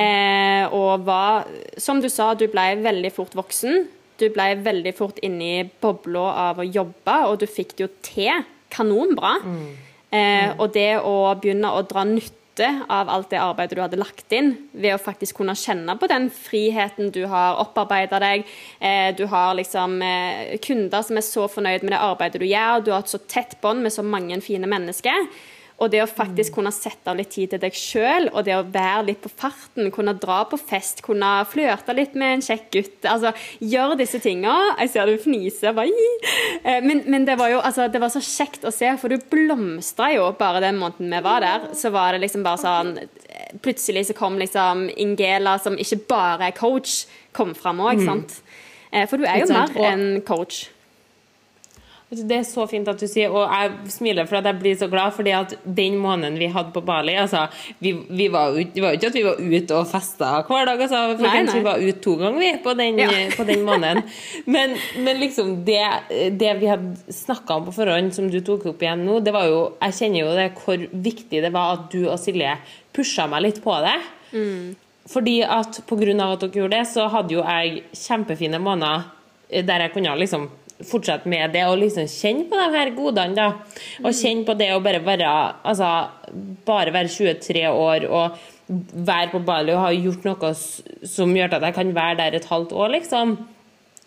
Eh, og var, som du sa, du ble veldig fort voksen. Du ble veldig fort inne i bobla av å jobbe, og du fikk det jo til kanonbra. Eh, og det å begynne å dra nytte av alt det arbeidet du hadde lagt inn, ved å faktisk kunne kjenne på den friheten du har opparbeida deg. Eh, du har liksom eh, kunder som er så fornøyd med det arbeidet du gjør. Du har et så tett bånd med så mange fine mennesker. Og det å faktisk kunne sette av litt tid til deg sjøl, og det å være litt på farten, kunne dra på fest, kunne flørte litt med en kjekk gutt Altså Gjør disse tinga. Jeg ser du fniser. Bare, Eh, men, men det var jo altså, det var så kjekt å se, for du blomstra jo bare den måneden vi var der. Så var det liksom bare sånn Plutselig så kom liksom Ingela, som ikke bare er coach, kom fram òg, sant? Eh, For du er jo mer enn coach. Det er så fint at du sier, og jeg smiler for at jeg blir så glad, fordi at den måneden vi hadde på Bali altså, vi, vi var, jo- Det var jo ikke at vi var ute og festa hver dag, altså, Nei, nei. vi var ute to ganger vi, på den, Ja. på den måneden. Men, men liksom det, det vi hadde snakka om på forhånd, som du tok opp igjen nå, det var jo Jeg kjenner jo det hvor viktig det var at du og Silje pusha meg litt på det. Fordi at pga. at dere gjorde det, så hadde jo jeg kjempefine måneder eh, der jeg kunne liksom fortsette med det og liksom kjenne på de her godene, da. Og kjenne på det å bare være Altså, bare være 23 år og være på Bali og ha gjort noe som gjør at jeg kan være der et halvt år, liksom.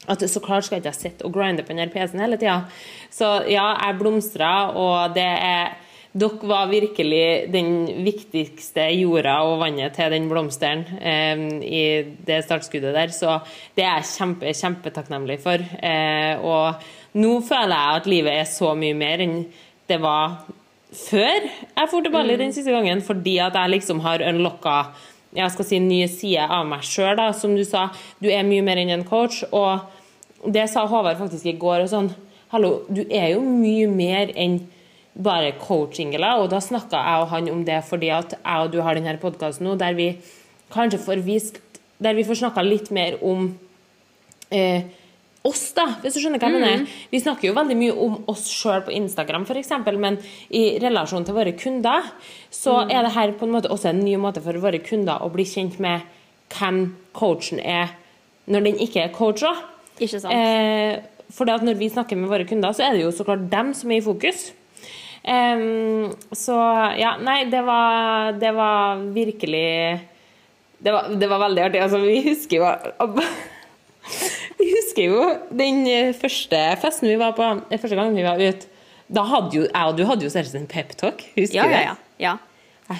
At så klart skal jeg ikke sitte og grinde på den PC-en hele tida. Så ja, jeg blomstrer, og det er dere var virkelig den viktigste jorda og vannet til den blomsteren eh, i det startskuddet der, så det er jeg kjempe, kjempetakknemlig for. Eh, og nå føler jeg at livet er så mye mer enn det var før jeg dro til Bali den siste gangen, fordi at jeg liksom har unlocka jeg skal si nye sider av meg sjøl, som du sa. Du er mye mer enn en coach. Og det sa Håvard faktisk i går. og sånn, Hallo, du er jo mye mer enn bare coachingela, og da snakka jeg og han om det fordi at jeg og du har denne podkasten nå, der vi kanskje får vist Der vi får snakka litt mer om eh, oss, da, hvis du skjønner hva jeg mener. Vi snakker jo veldig mye om oss sjøl på Instagram, f.eks., men i relasjon til våre kunder, så er det her på en måte også en ny måte for våre kunder å bli kjent med hvem coachen er når den ikke er coach òg. Eh, for når vi snakker med våre kunder, så er det jo så klart dem som er i fokus. Em, så ja, nei, det var, det var virkelig det var, det var veldig artig. Altså, vi husker jo Vi husker jo den første festen vi var på, første gangen vi var ute. Da hadde jo jeg og du hadde jo seriøst en peptalk, husker Ja, du ja, det? ja. ja.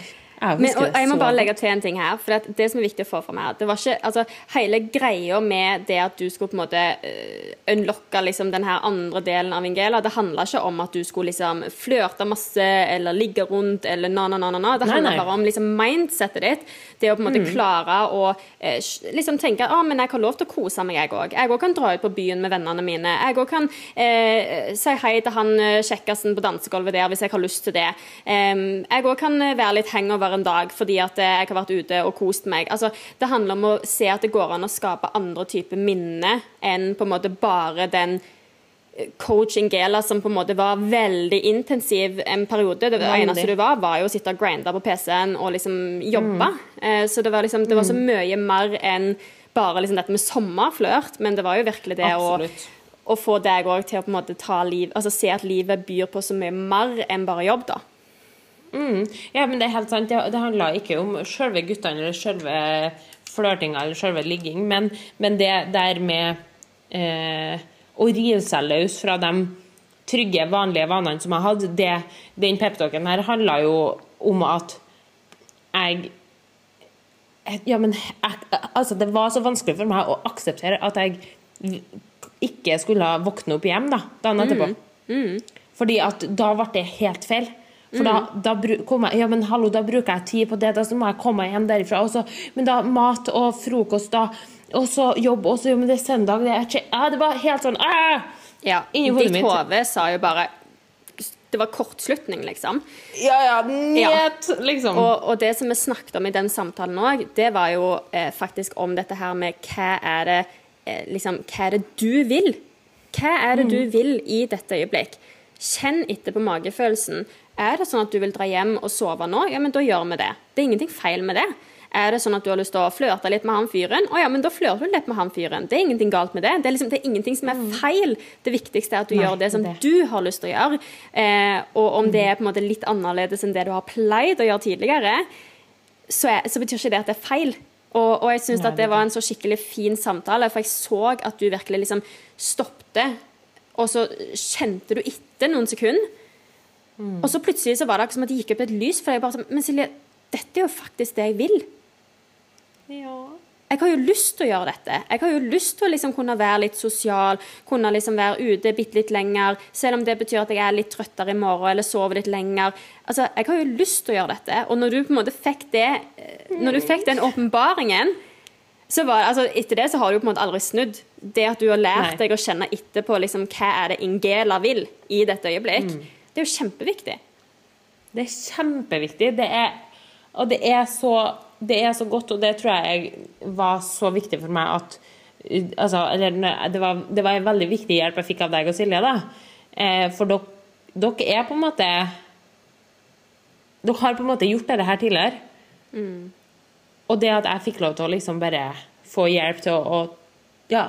Men, og jeg må bare legge til en ting her. For Det, det som er viktig å få fram her det var ikke, altså, Hele greia med det at du skulle på en måte uh, unlocke liksom, den her andre delen av Ingela, det handla ikke om at du skulle liksom flørte masse eller ligge rundt eller na-na-na-na. Det handla bare om liksom, mindsetet ditt. Det å på en måte klare å eh, liksom tenke at ah, men jeg har lov til å kose meg, jeg òg. Jeg òg kan dra ut på byen med vennene mine. Jeg òg kan eh, si hei til han eh, kjekkasen på dansegulvet der hvis jeg har lyst til det. Um, jeg òg kan eh, være litt hangover en dag fordi at jeg har vært ute og kost meg. Altså, det handler om å se at det går an å skape andre typer minner enn på en måte bare den eh, coach Ingela som på en måte var veldig intensiv en periode. Det eneste du var, var jo å sitte og grinde på PC-en og liksom jobbe. Mm. Så det var liksom, det var så mye mer enn bare liksom dette med sommerflørt, men det var jo virkelig det å, å få deg òg til å på en måte ta liv Altså se at livet byr på så mye mer enn bare jobb, da. Mm. Ja, men det er helt sant. Det, det handla ikke om selve guttene eller selve flørtinga eller selve ligging, men, men det der med eh, å rive seg løs fra de trygge, vanlige vanene som jeg hadde, det, den peptalken her handla jo om at jeg ja, men jeg, altså, det var så vanskelig for meg å akseptere at jeg ikke skulle våkne opp hjem da, dagen etterpå. Fordi at da ble det helt feil. For da, da bru- kom jeg Ja, men hallo, da bruker jeg tid på det, da så må jeg komme meg hjem derifra. Også. men da mat og frokost, da. Og så jobb, og så men det er søndag. Det, er ja, det var helt sånn ah! Ja, Ditt hode sa jo bare Det var kortslutning, liksom. Ja, ja, net, liksom. Og, og det som vi snakket om i den samtalen òg, det var jo eh, faktisk om dette her med hva er det eh, liksom, Hva er det du vil? Hva er det du vil i dette øyeblikk? Kjenn etter på magefølelsen. Er det sånn at du vil dra hjem og sove nå? Ja, men da gjør vi det. Det er ingenting feil med det. Er det sånn at du har lyst til å flørte litt med han fyren? Å ja, men da flørter du litt med han fyren. Det er ingenting galt med det. Det er, liksom, det er ingenting som er feil. Det viktigste er at du Nei, gjør det som det. du har lyst til å gjøre. Eh, og om det er på en måte litt annerledes enn det du har pleid å gjøre tidligere, så, er, så betyr ikke det at det er feil. Og, og jeg syns det var en så skikkelig fin samtale, for jeg så at du virkelig liksom stoppet, og så kjente du etter noen sekunder. Og så plutselig så var det akkurat som at det gikk opp et lys, for jeg bare sånn Men Silje, dette er jo faktisk det jeg vil. ja. Jeg har jo lyst til å gjøre dette. Jeg har jo lyst til å liksom kunne være litt sosial, kunne liksom være ute bitte litt lenger, selv om det betyr at jeg er litt trøttere i morgen eller sover litt lenger. Altså, Jeg har jo lyst til å gjøre dette. Og når du på en måte fikk det, eh, når du fikk den åpenbaringen, så var, det altså, etter det så har du på en måte aldri snudd. Det at du har lært deg å kjenne etterpå liksom, hva er det Ingela vil i dette øyeblikk, det er jo kjempeviktig. Det er kjempeviktig. Det er, og det er, så, det er så godt, og det tror jeg var så viktig for meg at altså, eller, det, var, det var en veldig viktig hjelp jeg fikk av deg og Silje. da. Eh, for dere, dere er på en måte Dere har på en måte gjort dette her tidligere. Og det at jeg fikk lov til å liksom bare få hjelp til å, å ja,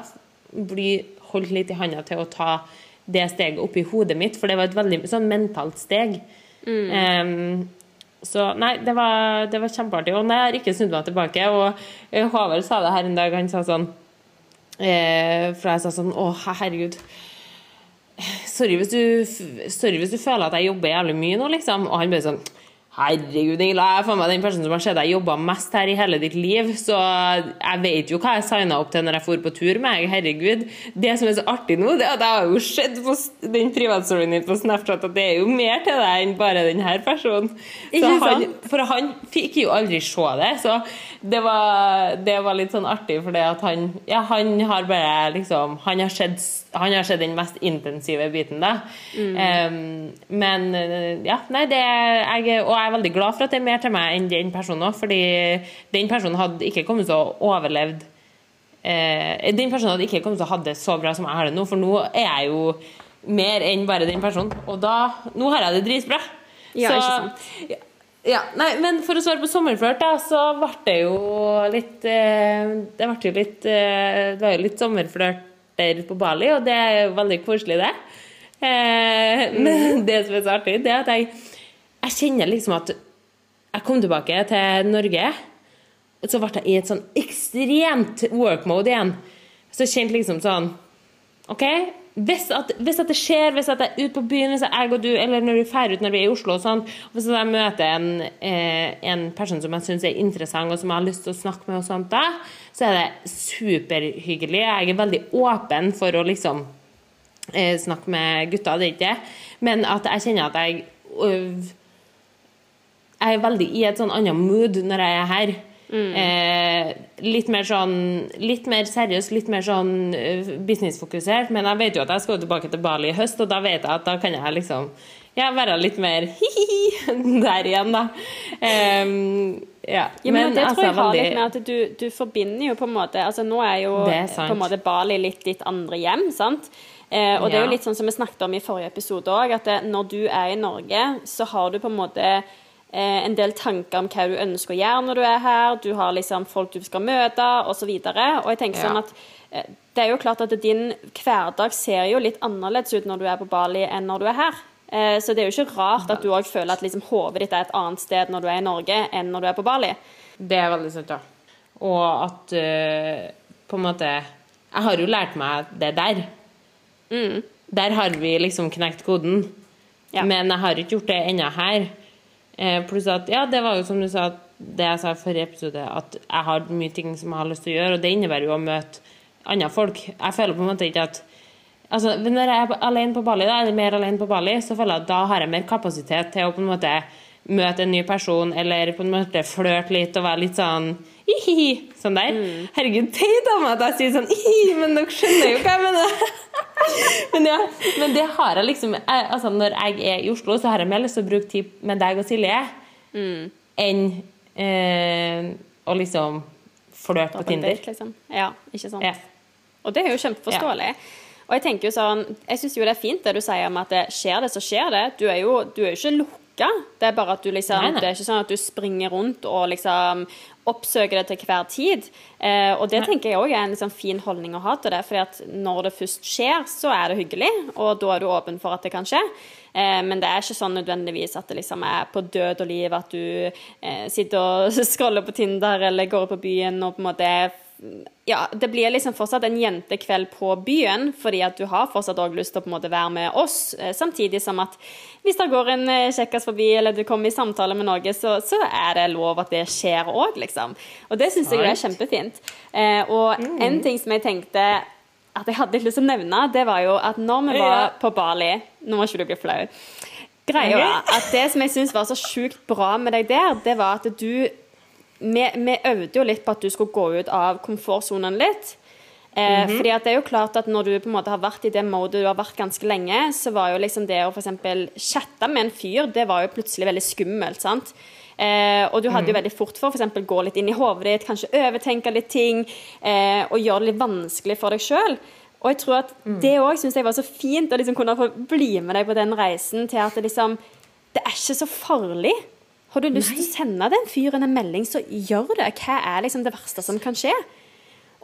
bli holdt litt i handa til å ta det steget opp i hodet mitt, for det var et veldig sånn mentalt steg. Em, så nei, det var, det var kjempeartig. Og nei, jeg har ikke snudd meg tilbake. Og Havel Håvard sa det her en dag, han sa sånn eh, For jeg sa sånn Å, herregud. Sorry hvis, du, sorry hvis du føler at jeg jobber jævlig mye nå, liksom. Og han bare sånn Herregud, Ingela, jeg er for meg den personen som har sett deg jobbe mest her i hele ditt liv, så jeg vet jo hva jeg signa opp til når jeg for på tur med deg. Herregud. Det som er så artig nå, det er at jeg har jo sett på den privatstoryen din på Snapchat at det er jo mer til deg enn bare den her personen. Han, for han fikk jo aldri se det, så det var, det var litt sånn artig, for han Ja, han har bare liksom Han har sett, han har sett den mest intensive biten, da. Em, men eh, ja, nei, det jeg, Og jeg er veldig glad for at det er mer til meg enn den personen òg, fordi den personen hadde ikke kommet til å overlevd eh, Den personen hadde ikke kommet til å ha det så bra som jeg har det nå, for nå er jeg jo mer enn bare den personen. Og da Nå har jeg det dritbra. Ja, Så- ikke sant? ja, ja, nei, men for å svare på sommerflørt, da, så ble det jo litt eh, Det ble jo litt eh, Det var jo litt sommerflørter på Bali, og det er jo veldig koselig, det. Eh, men det som er så artig, det er at jeg, jeg kjenner liksom at jeg kom tilbake til Norge, og så ble jeg i et sånn ekstremt work mode igjen. Så jeg kjente liksom sånn OK, hvis at, hvis at det skjer, hvis at jeg er ute på byen, hvis jeg og du, eller når vi drar ut når vi er i Oslo og sånn, og hvis jeg møter en, eh, en person som jeg syns er interessant, og som jeg har lyst til å snakke med, og sånt da, så er det superhyggelig. Jeg er veldig åpen for å liksom eh, snakke med gutta, det er ikke det, men at jeg kjenner at jeg øh, Jeg er veldig i et sånn annet mood når jeg er her. Eh, litt mer sånn Litt mer seriøs, litt mer sånn eh, businessfokusert. Men jeg vet jo at jeg skal tilbake til Bali i høst, og da vet jeg at da kan jeg liksom ja, være litt mer hi-hi der igjen, da. Um, ja. Ja, men, det tror altså, jeg har veldig- litt med at du, du forbinder jo på en måte altså Nå er jo er på en måte Bali litt ditt andre hjem, sant? Eh, og det er jo litt sånn som vi snakket om i forrige episode òg, at det, når du er i Norge, så har du på en måte en del tanker om hva du ønsker å gjøre når du er her. Du har liksom folk du skal møte, osv. Og, så og jeg tenker Ja. sånn at eh, det er jo klart at din hverdag ser jo litt annerledes ut når du er på Bali enn når du er her. Eh, Så det er jo ikke rart at du òg føler at liksom hodet ditt er et annet sted når du er i Norge enn når du er på Bali. Det er veldig sant, ja. Og at uh, på en måte Jeg har jo lært meg det der. Der har vi liksom knekt koden. Ja. Men jeg har ikke gjort det ennå her. Eh, pluss at Ja, det var jo som du sa, det jeg sa i forrige episode, at jeg har mye ting som jeg har lyst til å gjøre, og det innebærer jo å møte andre folk. Jeg føler på en måte ikke at Altså, Når jeg er alene på Bali, da, eller mer alene på Bali, så føler jeg at da har jeg mer kapasitet til å på en måte møte en ny person, eller på en måte flørte litt og være litt sånn ihihi, sånn der. Herregud, teit av meg at jeg sier sånn ihihi, men dere skjønner jo hva jeg mener. men ja, men det har jeg liksom jeg, altså Når jeg er i Oslo, så har jeg mer lyst til å bruke tid med deg og Silje enn eh, å liksom flørte på Tinder. date, Liksom. Ja, ikke sant. Ja. Og det er jo kjempeforståelig. Og jeg tenker jo sånn, jeg syns jo det er fint det du sier om at det skjer det, så skjer det. Du er jo, du er jo ikke lukka. Det er bare at du liksom Nei, nei. Det er ikke sånn at du springer rundt og liksom oppsøker det til hver tid. Eh, og det tenker jeg òg er en liksom fin holdning å ha til det. fordi at når det først skjer, så er det hyggelig, og da er du åpen for at det kan skje. Eh, men det er ikke sånn nødvendigvis at det liksom er på død og liv at du eh, sitter og scroller på Tinder eller går på byen og på en måte ja, det blir liksom fortsatt en jentekveld på byen, fordi at du har fortsatt også lyst til å på en måte være med oss, eh, samtidig som at hvis det går en eh, kjekkas forbi, eller du kommer i samtale med noe, så, så er det lov at det skjer òg, liksom. Og det syns jeg er kjempefint. Eh, og en ting som jeg tenkte at jeg hadde lyst til å nevne, det var jo at når vi var på Bali Nå må ikke du bli flau. Greia var at det som jeg syns var så sjukt bra med deg der, det var at du vi, vi øvde jo litt på at du skulle gå ut av komfortsonen litt. Eh, fordi at det er jo klart at Når du på en måte har vært i det modet du har vært ganske lenge, så var jo liksom det å eksempel chatte med en fyr, det var jo plutselig veldig skummelt. sant? Eh, og du hadde jo veldig fort for eksempel gå litt inn i hodet ditt, kanskje overtenke litt ting, eh, og gjøre det litt vanskelig for deg sjøl. Og jeg tror at det òg syns jeg var så fint å liksom kunne få bli med deg på den reisen til at det liksom Det er ikke så farlig. Har du lyst til å sende den fyren en melding, så gjør det. Hva er liksom det verste som kan skje?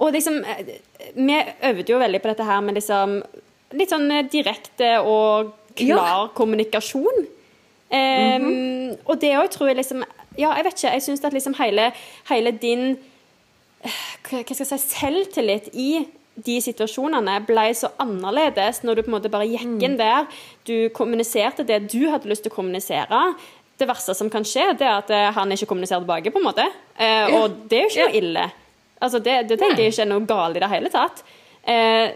Og liksom, eh, Vi øvde jo veldig på dette her med liksom litt sånn eh, direkte og klar kommunikasjon. Em, Og det òg tror jeg liksom Ja, jeg vet ikke. Jeg syns at liksom hele, hele din eh, hva hva skal jeg si, selvtillit i de situasjonene ble så annerledes når du på en måte bare gikk inn der. Du kommuniserte det du hadde lyst til å kommunisere. Det verste som kan skje, det er at eh, han ikke kommuniserer tilbake, på en måte. Eh, og det er jo ikke noe ille. Altså, det, det tenker jeg ikke er noe galt i det hele tatt. Eh,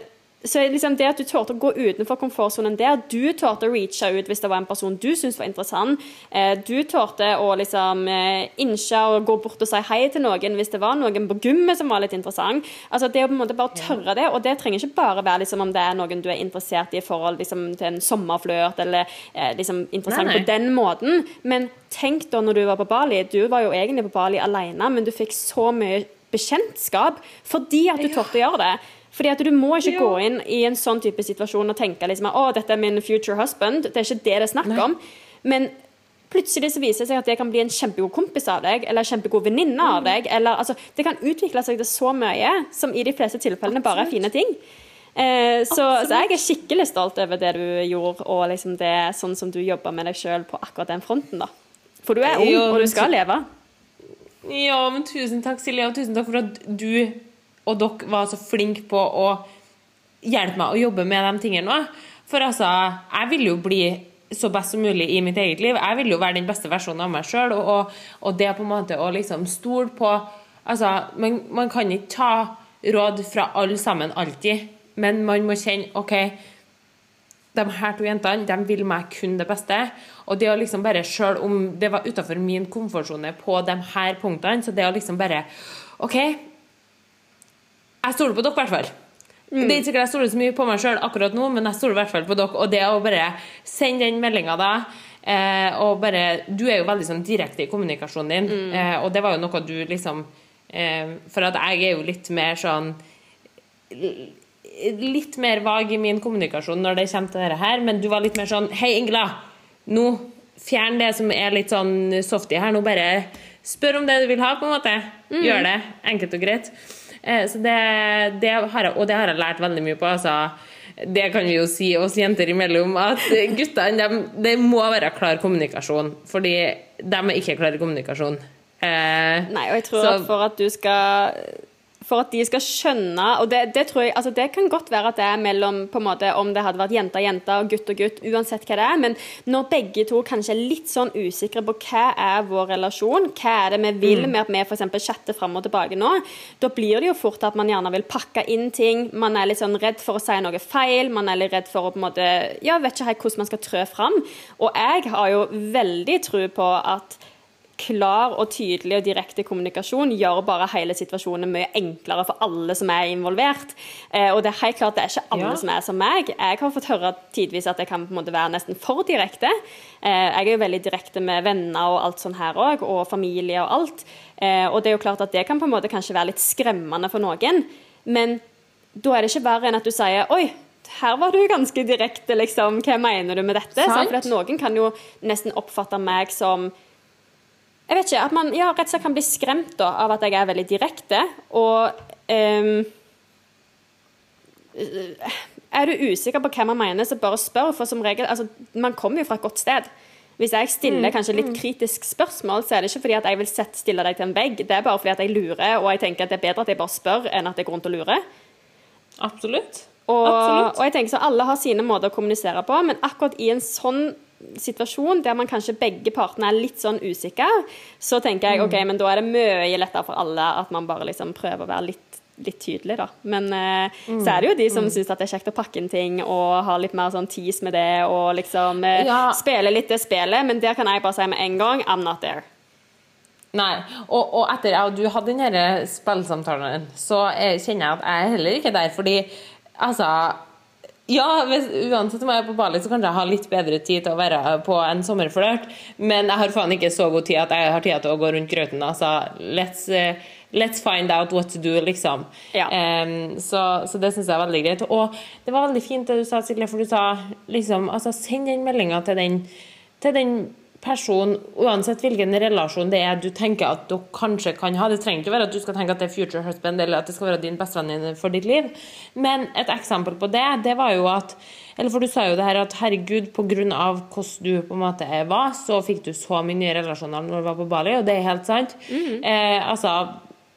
så liksom det at du torde å gå utenfor komfortsonen der, du torde å reache ut hvis det var en person du syntes var interessant, eh, du torde å liksom eh, innse og gå bort og si hei til noen hvis det var noen på gymmet som var litt interessant. Altså det å på en måte bare tørre det, og det trenger ikke bare være liksom om det er noen du er interessert i i forhold liksom, til en sommerflørt, eller eh, liksom interessant Nei, nei. på den måten, men tenk da når du var på Bali, du var jo egentlig på Bali alene, men du fikk så mye bekjentskap fordi at du torde å gjøre det. Fordi at Du må ikke Ja. gå inn i en sånn type situasjon og tenke liksom, å, dette er min future husband. Det er ikke det det er snakk om. Men plutselig så viser det seg at det kan bli en kjempegod kompis av deg, eller en kjempegod venninne av deg. eller altså, Det kan utvikle seg til så mye, som i de fleste tilfellene bare er fine ting. Eh, så, så jeg er skikkelig stolt over det du gjorde, og liksom det sånn som du jobber med deg sjøl på akkurat den fronten. da. For du er ung, og du skal leve. Ja, men tusen takk, Silje, og tusen takk for at du og dere var så flinke på å hjelpe meg å jobbe med de tingene òg. For altså, jeg vil jo bli så best som mulig i mitt eget liv. Jeg vil jo være den beste versjonen av meg sjøl, og, og, og det på en måte å liksom stole på Altså, man, man kan ikke ta råd fra alle sammen alltid, men man må kjenne OK, de her to jentene de vil meg kun det beste. Og det å liksom bare, selv om det var utafor min komfortsone på de her punktene, så det å liksom bare OK, jeg stoler på dere, i hvert fall. Det er ikke sikkert jeg stoler så mye på meg sjøl akkurat nå, men jeg stoler i hvert fall på dere. Og det å bare sende den meldinga da eh, og bare Du er jo veldig sånn direkte i kommunikasjonen din, eh, og det var jo noe du liksom eh, For at jeg er jo litt mer sånn Litt mer vag i min kommunikasjon når det kommer til dette her, men du var litt mer sånn Hei, Ingela. Nå fjern det som er litt sånn softy her. Nå bare spør om det du vil ha, på en måte. Gjør det. Enkelt og greit. Eh, Så det, det har jeg, og det har jeg lært veldig mye på. Altså, det kan vi jo si oss jenter imellom, at guttene de, det må være klar kommunikasjon. Fordi de er ikke klare i kommunikasjon. Eh, Nei, og jeg tror Så- at for at du skal for at de skal skjønne Og det, det tror jeg altså det kan godt være at det er mellom på en måte Om det hadde vært jente og jente og gutt og gutt, uansett hva det er. Men når begge to kanskje er litt sånn usikre på hva er vår relasjon, hva er det vi vil med at vi f.eks. chatter fram og tilbake nå, da blir det jo fort at man gjerne vil pakke inn ting. Man er litt sånn redd for å si noe feil. Man er litt redd for å på en måte Ja, vet ikke helt hvordan man skal trø fram. Og jeg har jo veldig tro på at klar og tydelig og direkte kommunikasjon gjør bare hele situasjonen mye enklere for alle som er involvert. Eh, og det er helt klart det er ikke alle Ja. som er som meg. Jeg har fått høre tidvis at jeg kan på en måte være nesten for direkte. Eh, jeg er jo veldig direkte med venner og alt sånn her òg, og familie og alt. Eh, og det er jo klart at det kan på en måte kanskje være litt skremmende for noen. Men da er det ikke verre enn at du sier Oi, her var du ganske direkte, liksom. Hva mener du med dette? Sant? For at noen kan jo nesten oppfatte meg som jeg vet ikke, at man ja, rett og slett kan bli skremt da, av at jeg er veldig direkte. Og um, Er du usikker på hva man mener, så bare spør. For som regel, altså, man kommer jo fra et godt sted. Hvis jeg stiller kanskje litt kritisk spørsmål, så er det ikke fordi at jeg vil sette, stille deg til en vegg. Det er bare fordi at jeg lurer, og jeg tenker at det er bedre at jeg bare spør, enn at jeg går rundt og lurer. absolutt. Og, Absolutt. og jeg tenker så Alle har sine måter å kommunisere på, men akkurat i en sånn situasjon der man kanskje begge partene er litt sånn usikre, så tenker jeg ok, men da er det mye lettere for alle at man bare liksom prøver å være litt, litt tydelig, da. Men eh, så er det jo de som syns det er kjekt å pakke inn ting og ha litt mer sånn tease med det og liksom uh, Ja. spille litt det spillet, men der kan jeg bare si med en gang I'm not there. Nei, og, og etter jeg og du hadde den spillsamtalen, så jeg, kjenner jeg at jeg er heller ikke der, fordi altså ja, hvis, uansett om jeg er på Bali, så kanskje jeg har litt bedre tid til å være på en sommerflørt, men jeg har faen ikke så god tid at jeg har tid til å gå rundt grøten. Altså, let's, uh, let's find out what to do, liksom. Ja. Um, så, så det syns jeg er veldig greit. Og det var veldig fint det du sa, Silje, for du sa liksom altså, Send den meldinga til den, til den personen, uansett hvilken relasjon det er du tenker at du kanskje kan ha. Det trenger ikke være at du skal tenke at det er future husband, eller at det skal være din bestevenninne for ditt liv. Men et eksempel på det, det var jo at Eller for du sa jo det her at herregud, av hvordan du på en måte var, så fikk du så mye nye relasjoner når du var på Bali, og det er helt sant. Eh, altså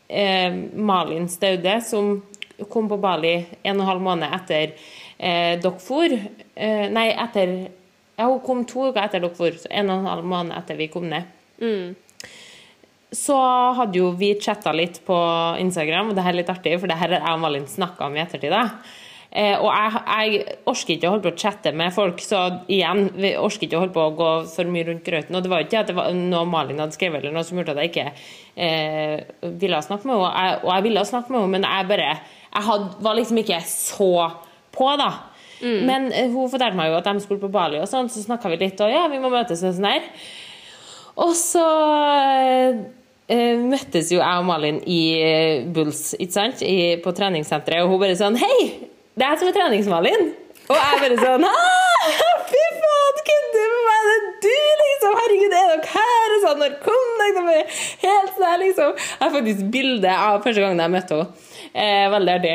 eh, Malin Staude, som kom på Bali en og en halv måned etter eh, dere for. Eh, nei, etter ja, Hun kom to uker etter dere for, en og en halv måned etter vi kom ned. Så hadde jo vi chatta litt på Instagram, og det her er litt artig, for det her har jeg og Malin snakka om i ettertid. Eh, og jeg, jeg orker ikke å holde på å chatte med folk, så igjen, vi orker ikke å holde på å gå for mye rundt grøten. Og det var ikke at det var noe Malin hadde skrevet, eller noe som gjorde at jeg ikke eh, ville snakke med henne. Og jeg, og jeg ville snakke med henne, men jeg bare Jeg hadde, var liksom ikke så på, da. Men eh, hun fortalte meg jo at de skulle på Bali, og sånn, så snakka vi litt, og ja, vi må møtes og sånn her. Og så eh, møttes jo jeg og Malin i eh, Bulls, ikke sant? I, på treningssenteret, og hun bare sånn Hei! Det er jeg som er trenings-Malin! Og jeg bare sånn Fy faen, kødder du med meg? Det du, liksom! Herregud, er dere her? Og sånn, når kom dere? Helt sånn, liksom. Jeg har faktisk bilde av første gang jeg møtte henne. Eh, veldig artig.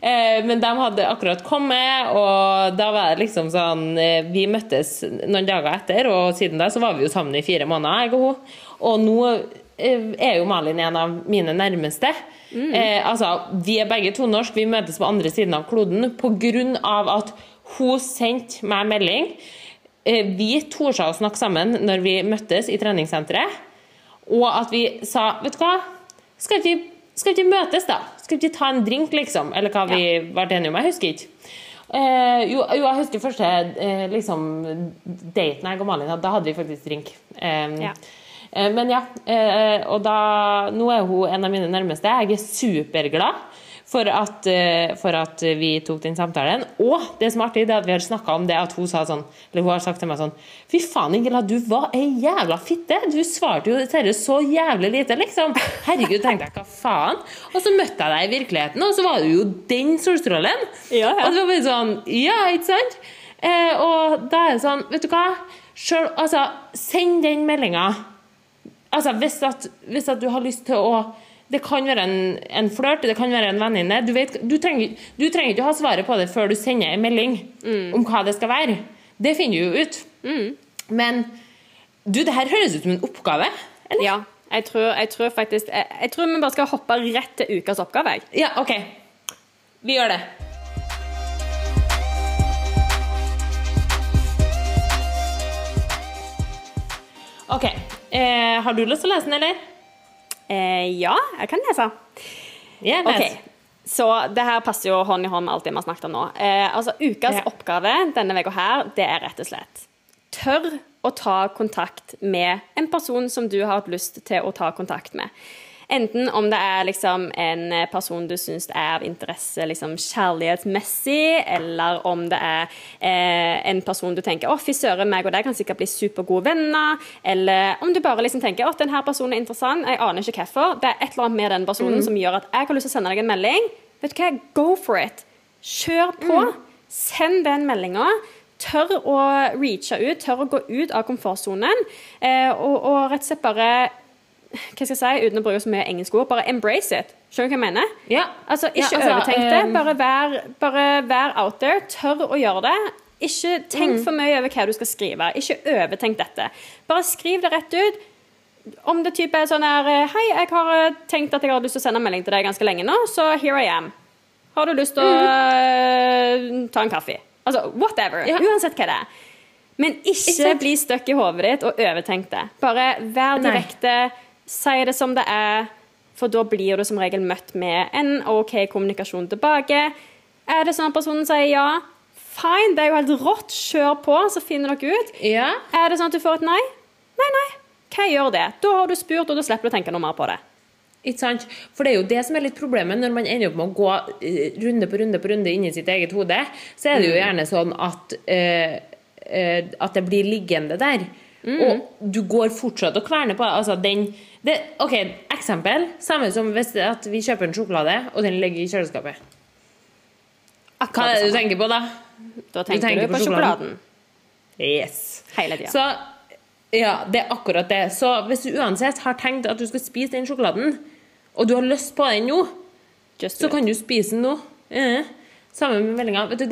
Eh, men de hadde akkurat kommet, og da var det liksom sånn eh, Vi møttes noen dager etter, og siden da så var vi jo sammen i fire måneder, jeg og hun. Og nå eh, er jo Malin en av mine nærmeste. Eh, altså, vi er begge to norske, vi møtes på andre siden av kloden av at hun sendte meg melding. Eh, vi torde å snakke sammen når vi møttes i treningssenteret, og at vi sa Vet du hva, skal ikke, skal ikke møtes, da? Skal ikke ta en drink, liksom? Eller hva vi ble enige om? Jeg husker ikke. Eh, jo, jo, jeg husker første eh, liksom, daten jeg og Malin hadde. Da hadde vi faktisk drink. Eh, Ja. eh, men ja, eh, og da Nå er hun en av mine nærmeste. Jeg er superglad for at, eh, for at vi tok den samtalen. Og det som er artig, det er at vi har snakka om det at hun sa sånn Eller hun har sagt til meg sånn Fy faen, Ingela, du var ei jævla fitte! Du svarte jo seriøst så jævlig lite, liksom. Herregud, tenkte jeg, hva faen? Og så møtte jeg deg i virkeligheten, og så var du jo den solstrålen. Ja, ja. Og det var bare sånn Ja, ikke sant? Eh, og da er det sånn, vet du hva? Selv, altså, send den meldinga. Altså, hvis, at, hvis at du har lyst til å Det kan være en, en flørt, det kan være en venninne. Du, du, trenger, du trenger ikke å ha svaret på det før du sender en melding om hva det skal være. Det finner du jo ut. Men du, det her høres ut som en oppgave. Eller? Ja. Jeg tror, jeg tror faktisk jeg, jeg tror vi bare skal hoppe rett til ukas oppgave. jeg. Ja, OK. Vi gjør det. OK. Eh, har du lyst til å lese den, eller? Eh, ja, jeg kan lese. Yeah, nice. okay. Så det her passer jo hånd i hånd med alt det vi har snakket om nå. Eh, altså, Ukas yeah. oppgave denne uka her, det er rett og slett Tør å ta kontakt med en person som du har hatt lyst til å ta kontakt med. Enten om det er liksom en person du syns er av interesse liksom kjærlighetsmessig, eller om det er eh, en person du tenker å fy søren, meg og deg kan sikkert bli supergode venner, eller om du bare liksom tenker at denne personen er interessant, jeg aner ikke hvorfor, det er et eller annet med den personen som gjør at jeg har lyst til å sende deg en melding. Vet du hva, go for it. Kjør på. Send den meldinga. Tør å reache ut, tør å gå ut av komfortsonen, eh, og, og rett og slett bare hva skal jeg si, uten å bruke så mye engelske ord, bare embrace it. Skjønner du hva jeg mener? Ja. Altså, Ja, ikke altså, overtenk det, ehm, bare vær, bare vær out there. Tør å gjøre det. Ikke tenk Mm. for mye over hva du skal skrive. Ikke overtenk dette. Bare skriv det rett ut. Om det type er sånn her Hei, jeg har eh, tenkt at jeg har lyst til å sende en melding til deg ganske lenge nå, så here I am. Har du lyst til å eh, ta en kaffe? Altså, whatever. Ja. Uansett hva det er. Men ikke ikke bli stuck i hodet ditt og overtenk det. Bare vær Nei. Si det som det er, for da blir du som regel møtt med en OK kommunikasjon tilbake. Er det sånn at personen sier ja, fine, det er jo helt rått, kjør på, så finner dere ut. ja. Er det sånn at du får et nei? Nei, nei. Hva gjør det? Da har du spurt, og da slipper du å tenke noe mer på det. Ikke sant? For det er jo det som er litt problemet når man ender opp med å gå eh, runde på runde på runde inni sitt eget hode. Så er det jo gjerne sånn at, øh, at det blir liggende der. Og du går fortsatt og kverner på. Altså den det, OK, eksempel. Samme som hvis vi kjøper en sjokolade, og den ligger i kjøleskapet. Hva er det du tenker på da? Da tenker du, tenker på på sjokoladen. sjokoladen. Yes. Hele tida. Så ja, det er akkurat det. Så hvis du uansett har tenkt at du skal spise den sjokoladen, og du har lyst på den nå, så kan du spise den nå. Eh, Sammen med meldinga. Du,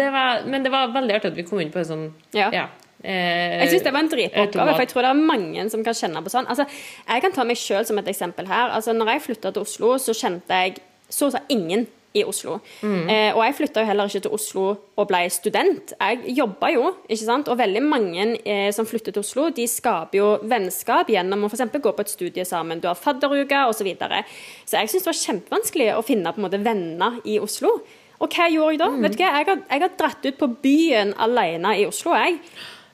men det var veldig artig at vi kom inn på det sånn Ja. Eh, Jeg synes det var en dritoppgave, oppgave, for jeg tror det er mange som kan kjenne på sånn. Altså, jeg kan ta meg sjøl som et eksempel her. Altså, når jeg flytta til Oslo, så kjente jeg så å si ingen i Oslo. Eh, og jeg flytta jo heller ikke til Oslo og ble student. Jeg jobba jo, ikke sant. Og veldig mange eh, som flytter til Oslo, de skaper jo vennskap gjennom å f.eks. gå på et studie sammen. Du har fadderuke osv. Så, videre. så jeg syns det var kjempevanskelig å finne på en måte venner i Oslo. Og hva gjorde jeg da? Vet du hva? Jeg har, jeg har dratt ut på byen alene i Oslo. jeg.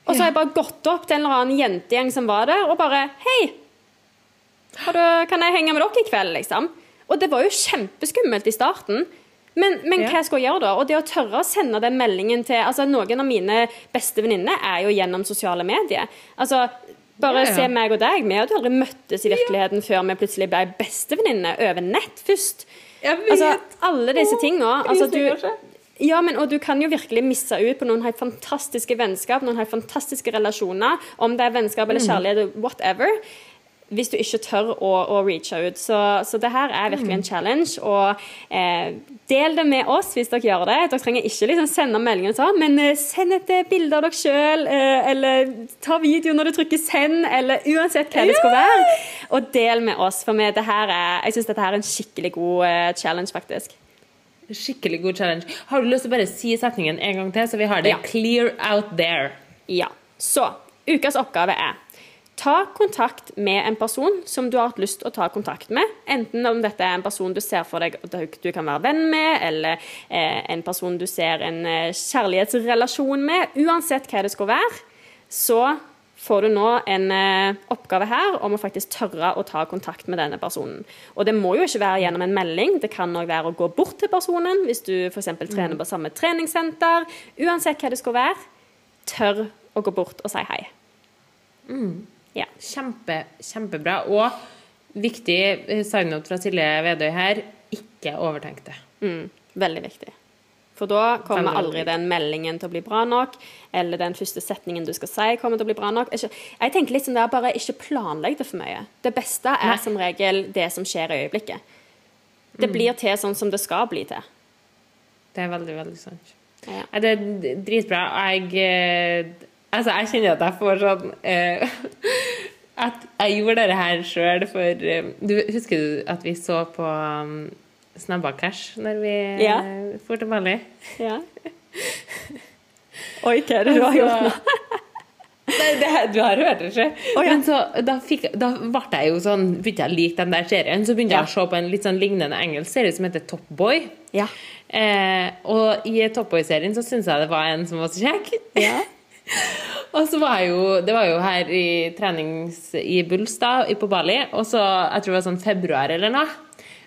Og så har jeg bare gått opp til en eller annen jentegjeng som var der, og bare Hei, du, kan jeg henge med dere i kveld, liksom? Og det var jo kjempeskummelt i starten. Men, men hva skal jeg gjøre da? Og det å tørre å sende den meldingen til altså Noen av mine beste venninner er jo gjennom sosiale medier. Altså, bare Ja, ja. se meg og deg. Vi hadde aldri møttes i virkeligheten før vi plutselig ble bestevenninner over nett først. Altså, alle disse tingene. Altså, du. Ja, men, og du kan jo virkelig misse ut på noen helt fantastiske vennskap, noen helt fantastiske relasjoner, om det er vennskap eller kjærlighet, whatever. hvis du ikke tør å, å reache ut. Så, så det her er virkelig en challenge. Og eh, del det med oss hvis dere gjør det. Dere trenger ikke liksom sende meldingen sånn, men eh, send et eh, bilde av dere sjøl, eh, eller ta video når du trykker 'send', eller uansett hva det skal være. Og del med oss, for meg, det her er, jeg syns dette er en skikkelig god eh, challenge, faktisk. Skikkelig god challenge. Har du lyst til å bare si setningen en gang til, så vi har det Ja. clear out there? Ja. Så ukas oppgave er Ta kontakt med en person som du har hatt lyst til å ta kontakt med. Enten om dette er en person du ser for deg at du kan være venn med, eller eh, en person du ser en eh, kjærlighetsrelasjon med. Uansett hva det skal være, så får du nå en eh, oppgave her om å faktisk tørre å ta kontakt med denne personen. Og det må jo ikke være gjennom en melding, det kan òg være å gå bort til personen hvis du f.eks. trener på samme treningssenter. Uansett hva det skal være, tør å gå bort og si hei. Ja. Kjempe, kjempebra. Og viktig sign-up fra Silje Vedøy her, ikke overtenk det. Mm, veldig viktig. For da kommer aldri den meldingen til å bli bra nok, eller den første setningen du skal si, kommer til å bli bra nok. Jeg tenker litt sånn der, bare ikke planlegg det for mye. Det beste er Nei. som regel det som skjer i øyeblikket. Det blir til sånn som det skal bli til. Det er veldig, veldig sant. Ja. Det er dritbra. Jeg eh, Altså, jeg kjenner at jeg får sånn uh, At jeg gjorde dette her sjøl for uh, du, Husker du at vi så på um, Snabba Cash når vi Ja. får til Bali? Ja. Oi, hva er det du har gjort nå? Nei, det, du har hørt det, ikke? Oh, ja. Men så, da, fikk, da ble jeg jo sånn Begynte jeg å like den der serien. Så begynte Ja. jeg å se på en litt sånn lignende engelsk serie som heter Top Boy. Ja. Eh, og i Top Boy-serien så syntes jeg det var en som var så kjekk. Ja. Og så var jeg jo Det var jo her i trenings i Bulstad da, på Bali, og så Jeg tror det var sånn februar eller noe.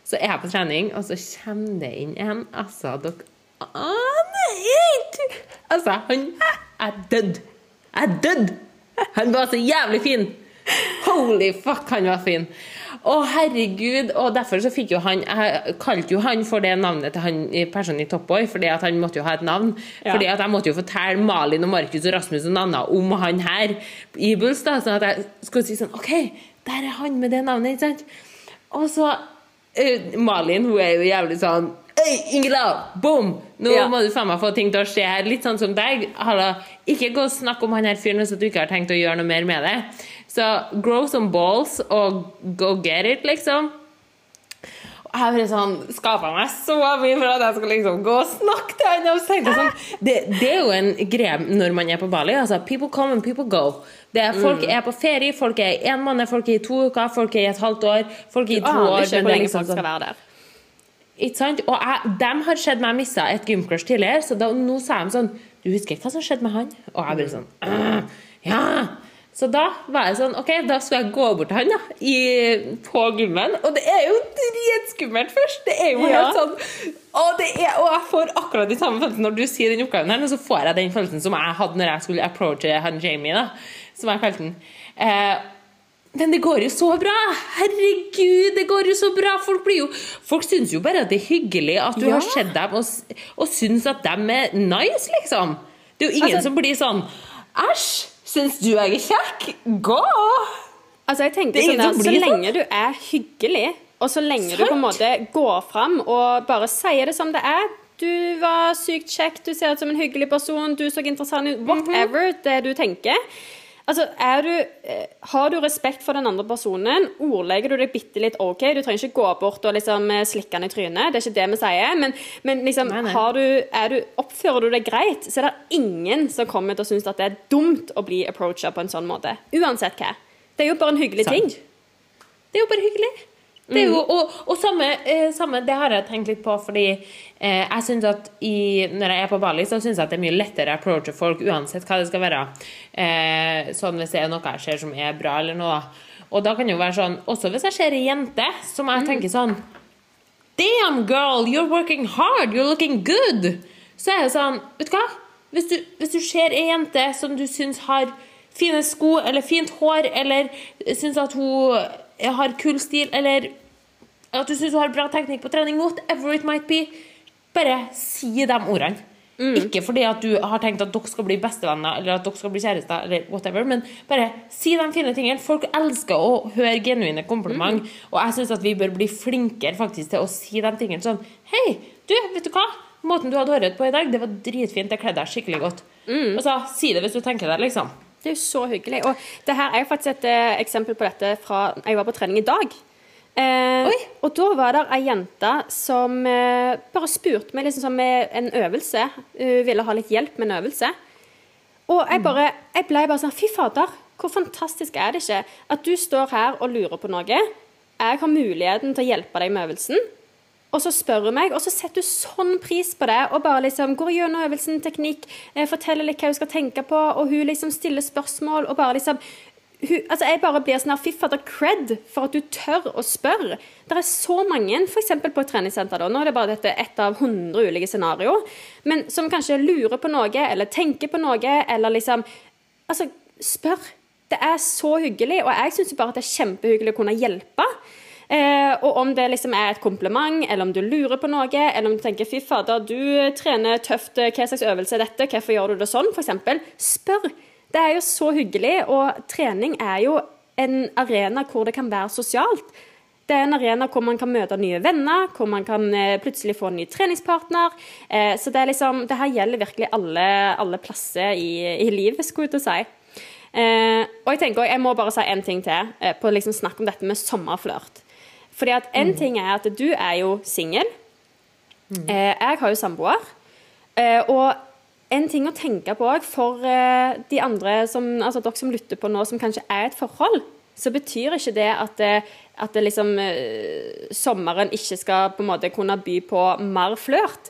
Så er jeg på trening, og så kommer det inn en Altså, dere aner ikke Altså, han er dødd. Jeg er dødd! Han var så jævlig fin! Holy fuck, han var fin! Å, herregud! Og derfor så fikk jo han Jeg kalte jo han for det navnet til han personen i Toppboy, fordi at han måtte jo ha et navn. Ja. Fordi at jeg måtte jo fortelle Malin og Markus og Rasmus og Nanna om han her i Bulls, da, sånn at jeg skulle si sånn OK, der er han med det navnet, ikke sant? Og så Malin, hun er jo jævlig sånn Hei, Ingela! Boom! Nå Ja. må du faen meg få ting til å skje her. Litt sånn som deg. Halla. Ikke gå og snakk om han her fyren hvis du ikke har tenkt å gjøre noe mer med det. Så grow some balls og go get it, liksom. Jeg bare sånn skapa meg så mye for at jeg skulle liksom gå og snakke til han. Og tenkte sånn, det, det er jo en greie når man er på Bali. Altså, people come and people go. Det er, folk er på ferie, folk er i én måned, folk er i to uker, folk er i et halvt år, folk er i to ah, år. ikke men hvor det lenge folk skal sånn- være der. ikke sant? Og jeg, de har sett meg missa et gymcrush tidligere, så da, nå sa de sånn Du husker ikke hva som skjedde med han? Og jeg bare sånn «Øh, Ja! Så da var jeg sånn OK, da skal jeg gå bort til han da, i, på gymmen. Og det er jo dritskummelt først! Det er jo Ja. helt sånn og, det er, og jeg får akkurat de samme følelsene når du sier den oppgaven her, men så får jeg den følelsen som jeg hadde når jeg skulle approache han Jamie, da, som jeg kalte den. Eh, men det går jo så bra! Herregud, det går jo så bra! Folk, blir jo, folk syns jo bare at det er hyggelig at du Ja. har sett dem og, og syns at dem er nice, liksom. Det er jo ingen Altså- som blir sånn Æsj! Syns du jeg er kjekk? Gå! Altså, jeg tenker er sånn der, Så lenge du er hyggelig, og så lenge du på en måte går fram og bare sier det som det er Du var sykt kjekk, du ser ut som en hyggelig person, du så interessant ut Whatever det du tenker. Altså, du, eh, Har du respekt for den andre personen, ordlegger du deg bitte litt OK. Du trenger ikke gå bort og liksom eh, slikke han i trynet, det er ikke det vi sier. Men, men liksom, Nei, nei. Har du, du, oppfører du deg greit, så er det ingen som kommer til å synes at det er dumt å bli approacha på en sånn måte. Uansett hva. Det er jo bare en hyggelig Sant. ting. Det er jo bare hyggelig. Det er jo, og og samme, eh, samme, det har jeg tenkt litt på, fordi eh, jeg synes at i, når jeg er på Bali, så syns jeg at det er mye lettere å approache folk uansett hva det skal være. Eh, sånn hvis det er noe jeg ser som er bra, eller noe. Og da kan det jo være sånn, også hvis jeg ser ei jente som jeg tenker sånn Damn, girl, you're working hard, you're looking good. Så er det sånn, vet du hva? Hvis du, hvis du ser ei jente som du syns har fine sko, eller fint hår, eller syns at hun har kul stil, eller at du syns hun har bra teknikk på trening, whatever it might be, bare si de ordene. Ikke fordi at du har tenkt at dere skal bli bestevenner eller at dere skal bli kjærester, eller whatever, men bare si de fine tingene. Folk elsker å høre genuine kompliment, og jeg syns at vi bør bli flinkere faktisk til å si de tingene sånn Hei, du, vet du hva? Måten du hadde håret på i dag, det var dritfint. Det kledde deg skikkelig godt. Og så si det hvis du tenker det, liksom. Det er jo så hyggelig. Og det her er jo faktisk et eh, eksempel på dette fra jeg var på trening i dag. Eh, Oi. og da var det ei jente som eh, bare spurte meg liksom sånn med en øvelse. Hun ville ha litt hjelp med en øvelse. Og jeg bare, jeg ble bare sånn Fy fader, hvor fantastisk er det ikke at du står her og lurer på noe. Jeg har muligheten til å hjelpe deg med øvelsen. Og så spør hun meg, og så setter hun sånn pris på det. Og bare liksom går gjennom øvelsen, teknikk, eh, forteller litt hva hun skal tenke på. Og hun liksom stiller spørsmål og bare liksom hun, altså Jeg bare blir sånn her Fy fader, cred for at du tør å spørre. Det er så mange, f.eks. på et treningssenter. da, Nå er det bare dette ett av 100 ulike scenarioer. Men som kanskje lurer på noe, eller tenker på noe, eller liksom Altså, spør. Det er så hyggelig, og jeg syns bare at det er kjempehyggelig å kunne hjelpe. Eh, og om det liksom er et kompliment, eller om du lurer på noe, eller om du tenker 'fy fader, du trener tøft, hva slags øvelse er dette', hvorfor gjør du det sånn, f.eks. Spør. Det er jo så hyggelig, og trening er jo en arena hvor det kan være sosialt. Det er en arena hvor man kan møte nye venner, hvor man kan eh, plutselig få en ny treningspartner. Eh, så det liksom, det her gjelder virkelig alle, alle plasser i, i livet, skulle jeg til å si. Eh, og jeg tenker, jeg må bare si en ting til eh, på liksom snakk om dette med sommerflørt. Fordi at en ting er at du er jo singel. Eh, jeg har jo samboer. Eh, og en ting å tenke på òg for eh, de andre som, altså dere som lytter på nå, som kanskje er et forhold, så betyr ikke det at, det, at det liksom, sommeren ikke skal på en måte kunne by på mer flørt.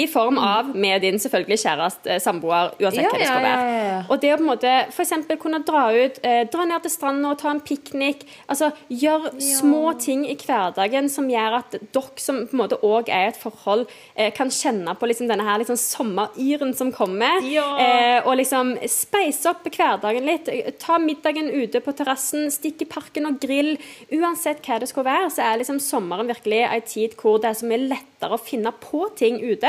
I form av med din selvfølgelig kjæreste, eh, samboer, uansett Ja, hva det skal være. ja, ja. Og det å på en måte f.eks. kunne dra ut, eh, dra ned til stranda og ta en piknik. Altså gjør små ting i hverdagen som gjør at dere som på en måte òg er i et forhold, eh, kan kjenne på liksom denne her liksom sommeryren som kommer. Eh, og liksom speise opp hverdagen litt. Ta middagen ute på terrassen, stikk i parken og grill. Uansett hva det skal være, så er liksom sommeren virkelig en tid hvor det er så mye lettere å finne på ting ute.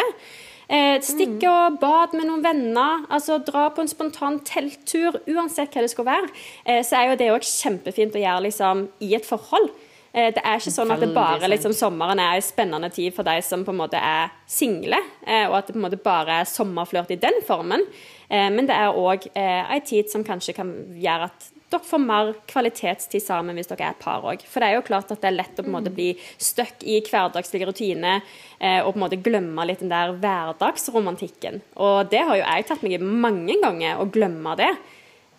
Eh, stikke og bad med noen venner, altså dra på en spontan telttur. Uansett hva det skal være, eh, så er jo det òg kjempefint å gjøre liksom, i et forhold. Eh, det er ikke sånn at det bare liksom, sommeren er en spennende tid for de som på en måte er single, eh, og at det på en måte bare er sommerflørt i den formen. Eh, men det er òg eh, tid som kanskje kan gjøre at dere får mer kvalitetstid sammen hvis dere er et par òg. For det er jo klart at det er lett å på en måte bli stuck i hverdagslige rutiner eh, og på en måte glemme litt den der hverdagsromantikken. Og det har jo jeg tatt meg i mange ganger, å glemme det.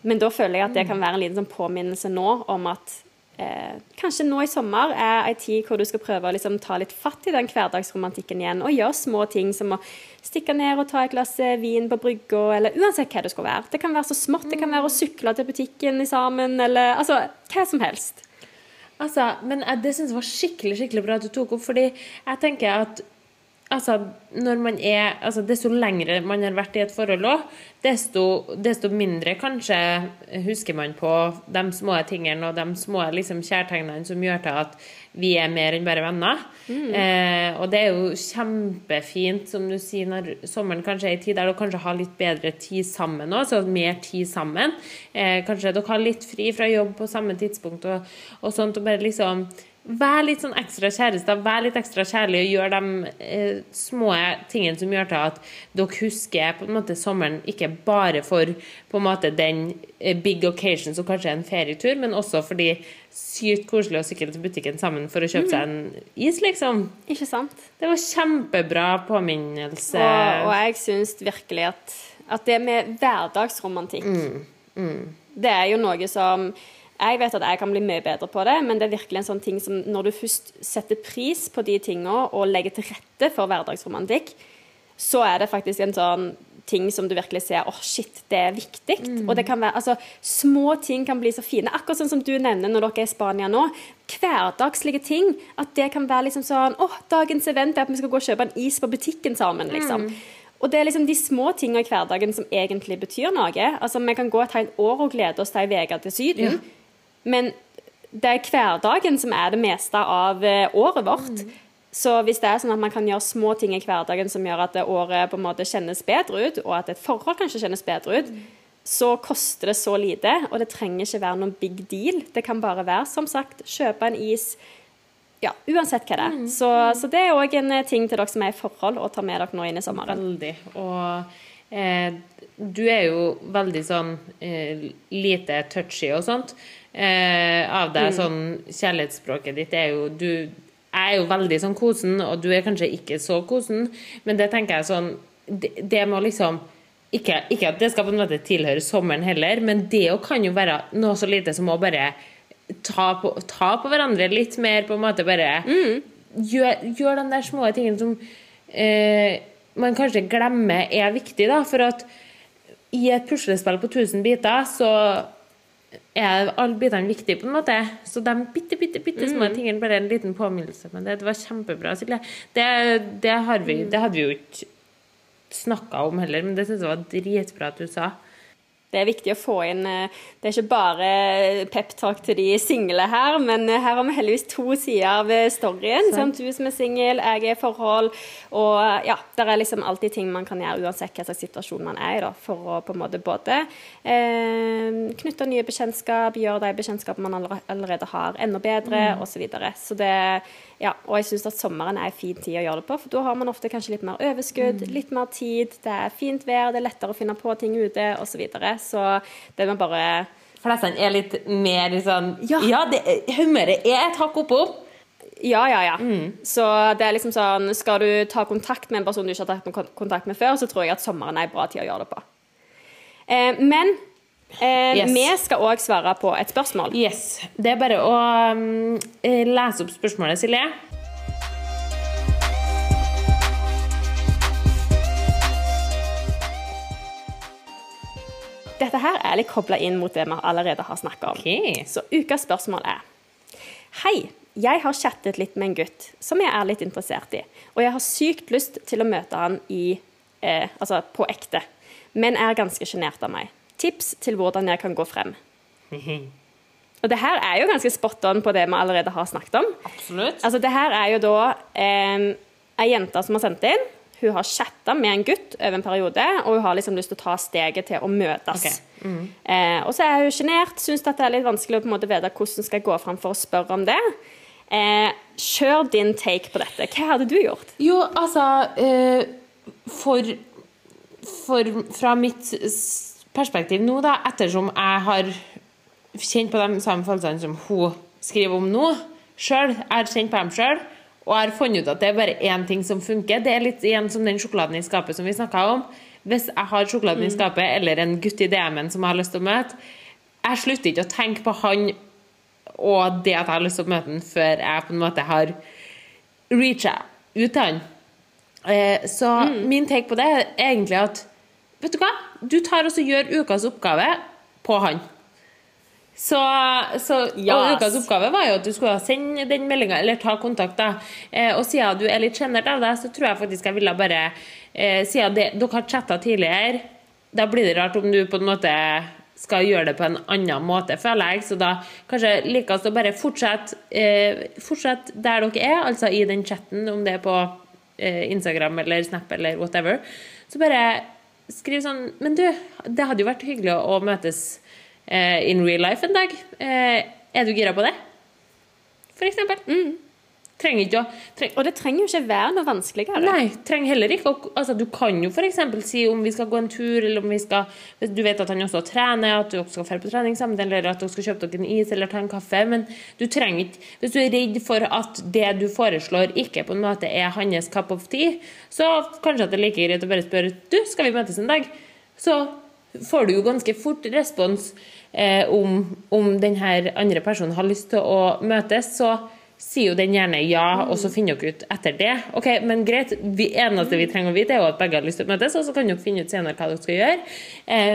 Men da føler jeg at det kan være en liten sånn påminnelse nå om at eh, kanskje nå i sommer er ei tid hvor du skal prøve å liksom ta litt fatt i den hverdagsromantikken igjen, og gjøre små ting som å stikke ned og ta et glass eh, vin på brygga, eller uansett hva det skal være. Det kan være så smått. Det kan være å sykle til butikken sammen, eller altså hva som helst. Altså, men jeg- det syns jeg var skikkelig skikkelig bra at du tok opp, fordi jeg tenker at altså, når man er, altså, desto lengre man har vært i et forhold òg, desto, desto mindre kanskje husker man på de små tingene og de små liksom, kjærtegnene som gjør til at vi er mer enn bare venner. Eh, og det er jo kjempefint, som du sier, når sommeren kanskje er en tid der dere kanskje har litt bedre tid sammen òg, så mer tid sammen. Eh, kanskje dere har litt fri fra jobb på samme tidspunkt og, og sånt, og bare liksom Vær litt sånn ekstra kjærester, vær litt ekstra kjærlig og gjør de eh, små tingene som gjør til at dere husker på en måte sommeren ikke bare for på en måte den eh, big occasion som kanskje er en ferietur, men også fordi sykt koselig å sykle til butikken sammen for å kjøpe seg en is, liksom. Ikke sant? Det var kjempebra påminnelse. Og, og jeg syns virkelig at, at det med hverdagsromantikk Det er jo noe som Jeg vet at jeg kan bli mye bedre på det, men det er virkelig en sånn ting som når du først setter pris på de tingene og legger til rette for hverdagsromantikk, så er det faktisk en sånn ting som du virkelig ser åh shit, det er viktig. Og det kan være, altså, Små ting kan bli så fine. Akkurat sånn som du nevner når dere er i Spania nå. Hverdagslige ting. At det kan være liksom sånn åh, dagens event er at vi skal gå og kjøpe en is på butikken sammen. liksom. Og det er liksom de små tingene i hverdagen som egentlig betyr noe. Altså, Vi kan gå et helt år og glede oss til ei uke til Syden, men det er hverdagen som er det meste av eh, året vårt. Så hvis det er sånn at man kan gjøre små ting i hverdagen som gjør at det året på en måte kjennes bedre ut, og at et forhold kanskje kjennes bedre ut, så koster det så lite, og det trenger ikke være noen big deal. Det kan bare være, som sagt, kjøpe en is. Ja, uansett hva det er. Så, så det er òg en eh, ting til dere som er i forhold, å ta med dere nå inn i sommeren. Veldig. Og eh, du er jo veldig sånn eh, lite touchy og sånt. Eh, av deg sånn Kjærlighetsspråket ditt er jo Du jeg er jo veldig sånn kosen, og du er kanskje ikke så kosen, men det tenker jeg sånn Det, det må liksom ikke, ikke at det skal på en måte tilhøre sommeren heller, men det jo kan jo være noe så lite som å bare ta på, ta på hverandre litt mer, på en måte bare gjør, gjør de der små tingene som eh, man kanskje glemmer er viktig, da, for at i et puslespill på 1000 biter, så er alle bitene viktige, på en måte. Så de bitte, bitte, bitte små tingene bare en liten påminnelse. Men det, det var kjempebra, Silje. Det, det, har vi, det hadde vi jo ikke snakka om heller, men det syns jeg var dritbra at du sa. Det er viktig å få inn eh, Det er ikke bare peptalk til de single her, men eh, her har vi heldigvis to sider ved storyen. Sant? Du som er singel, jeg er i forhold. Og eh, ja, det er liksom alltid ting man kan gjøre uansett hva slags situasjon man er i, da, for å på en måte både eh, knytte nye bekjentskap, gjøre de bekjentskapene man allerede, allerede har, enda bedre, mm. osv. Så, videre. så det ja, og jeg syns at sommeren er en fin tid å gjøre det på, for da har man ofte kanskje litt mer overskudd, mm. litt mer tid, det er fint vær, det er lettere å finne på ting ute, osv. Så, videre. så det må bare Flestene er litt mer sånn Ja, ja det, humøret er et hakk oppå. Ja, ja, ja. Mm. Så det er liksom sånn Skal du ta kontakt med en person du ikke har tatt kontakt med før, så tror jeg at sommeren er en bra tid å gjøre det på. Eh, men Eh, yes. Vi skal òg svare på et spørsmål. Yes. Det er bare å um, lese opp spørsmålet, Silje. Dette her er litt kobla inn mot det vi allerede har snakka om. Okay. Så ukas spørsmål er Hei, jeg har chattet litt med en gutt som jeg er litt interessert i, og jeg har sykt lyst til å møte han i, eh, altså på ekte, men er ganske sjenert av meg tips til hvordan jeg kan gå frem. Og det her er jo ganske spot on på det vi allerede har snakket om. Absolutt. Altså det her er jo da eh, ei jente som har sendt inn. Hun har chatta med en gutt over en periode, og hun har liksom lyst til å ta steget til å møtes. Okay. Mm. Eh, og så er hun sjenert, syns det er litt vanskelig å på en måte vite hvordan skal gå fram for å spørre om det. Eh, kjør din take på dette. Hva hadde du gjort? Jo, altså eh, For, for Fra mitt perspektiv nå, da, ettersom jeg har kjent på de samme følelsene som hun skriver om nå, sjøl, jeg har kjent på dem sjøl, og jeg har funnet ut at det er bare én ting som funker. Det er litt igjen som den sjokoladen i skapet som vi snakka om. Hvis jeg har sjokoladen mm. i skapet eller en gutt i DM-en som jeg har lyst til å møte, jeg slutter ikke å tenke på han og det at jeg har lyst til å møte han før jeg på en måte har reacha ut til han. Eh, så mm. min take på det er egentlig at Vet du hva? Du tar og gjør ukas oppgave på han. Så, så yes. Og ukas oppgave var jo at du skulle sende den meldinga eller ta kontakt. da. Eh, og siden du er litt sjenert av deg, så tror jeg faktisk jeg ville bare eh, Siden det, dere har chatta tidligere, da blir det rart om du på en måte skal gjøre det på en annen måte, føler jeg. Så da kanskje likest å bare fortsette, eh, fortsett der dere er, altså i den chatten, om det er på eh, Instagram eller Snap eller whatever. Så bare skriv sånn Men du, det hadde jo vært hyggelig å, møtes eh, in real life en dag. Eh, er du gira på det? For eksempel. Mm. Trenger ikke å treng... Og det trenger jo ikke være noe vanskeligere. Nei, trenger heller ikke å altså, Du kan jo f.eks. si om vi skal gå en tur, eller om vi skal Hvis du vet at han også trener, at du skal dra på trening sammen, eller at dere skal kjøpe dere en is eller ta en kaffe, men du trenger ikke Hvis du er redd for at det du foreslår, ikke på en måte er hans cup of tea, så kanskje at det er like greit å bare spørre Du, skal vi møtes en dag? Så får du jo ganske fort respons eh, om, om denne andre personen har lyst til å møtes. så sier jo den gjerne ja, og så finner dere ut etter det. Ok, men greit, vi eneste vi trenger å vite, er jo at begge har lyst til å møtes, og så kan dere finne ut senere hva dere skal gjøre,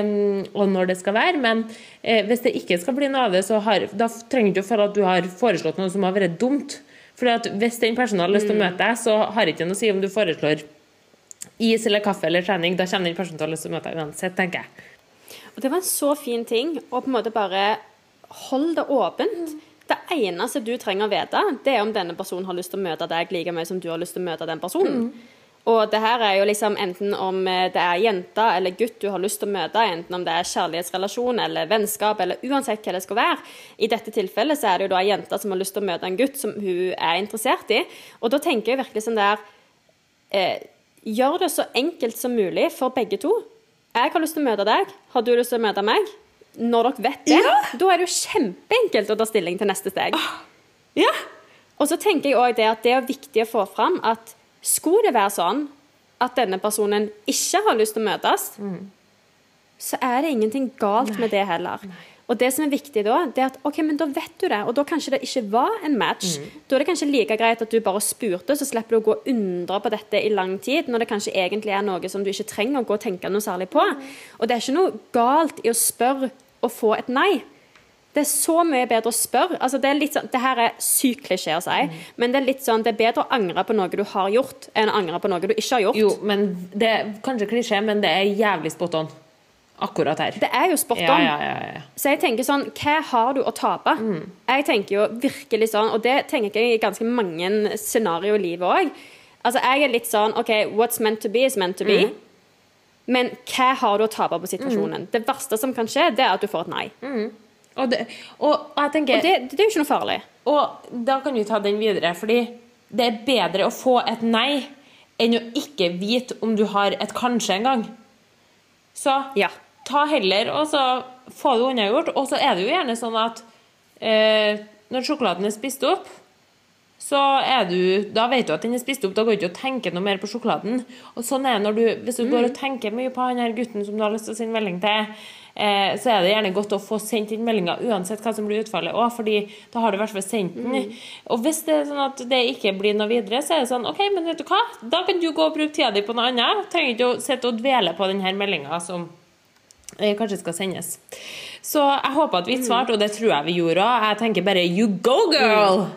um, og når det skal være. Men uh, hvis det ikke skal bli noe av det, så har, da trenger du ikke å føle at du har foreslått noe som har vært dumt. For hvis den personen har lyst til å møte deg, så har det ikke noe å si om du foreslår is eller kaffe eller trening. Da kommer den personen til å ha lyst til å møte deg uansett, tenker jeg. Og det var en så fin ting å på en måte bare holde det åpent. Det eneste du trenger å vite, det er om denne personen har lyst til å møte deg like mye som du har lyst til å møte den personen. Og det her er jo liksom enten om eh, det er jente eller gutt du har lyst til å møte, enten om det er kjærlighetsrelasjon eller vennskap, eller uansett hva det skal være. I dette tilfellet så er det jo da ei jente som har lyst til å møte en gutt som hun er interessert i. Og da tenker jeg virkelig sånn der eh, Gjør det så enkelt som mulig for begge to. Jeg har lyst til å møte deg. Har du lyst til å møte meg? Når dere vet det, Ja. da er det jo kjempeenkelt å ta stilling til neste steg. Ja. Og så tenker jeg også det at det er viktig å få fram at skulle det være sånn at denne personen ikke har lyst til å møtes, så er det ingenting galt med det heller. Og det som er viktig da, det er at ok, men da vet du det, og da kanskje det ikke var en match. Da er det kanskje like greit at du bare spurte, så slipper du å gå og undre på dette i lang tid, når det kanskje egentlig er noe som du ikke trenger å gå og tenke noe særlig på. Og det er ikke noe galt i å spørre og få et nei. Det er så mye bedre å spørre. Altså, det, er litt sånn, det her er sykt klisjé å si, men det er litt sånn, det er bedre å angre på noe du har gjort, enn å angre på noe du ikke har gjort. Jo, men det er kanskje klisjé, men det er jævlig spot on. Akkurat her. Det er jo spot on. ja, ja, ja. Så jeg tenker sånn, hva har du å tape? Jeg tenker jo virkelig sånn, og det tenker jeg i ganske mange scenarioer i livet òg. Altså, jeg er litt sånn OK, what's meant to be is meant to be. Men hva har du å tape på situasjonen? Det verste som kan skje, det er at du får et nei. Og, det, og jeg tenker Og det, det er jo ikke noe farlig. Og da kan vi ta den videre, fordi det er bedre å få et nei enn å ikke vite om du har et kanskje en gang. Så Ja. ta heller og så få det unnagjort. Og så er det jo gjerne sånn at eh, når sjokoladen er spist opp, så er du Da vet du at den er spist opp, da går du ikke og tenker noe mer på sjokoladen. Og sånn er det når du Hvis du går og tenker mye på han her gutten som du har lyst til å sende melding til, eh, så er det gjerne godt å få sendt inn meldinga uansett hva som blir utfallet òg, fordi da har du i hvert fall sendt den. Og hvis det er sånn at det ikke blir noe videre, så er det sånn OK, men vet du hva, da kan du gå og bruke tida di på noe annet. Trenger ikke å sitte og dvele på denne meldinga som eh, kanskje skal sendes. Så jeg håper at vi svarte, og det tror jeg vi gjorde òg. Jeg tenker bare you go, girl!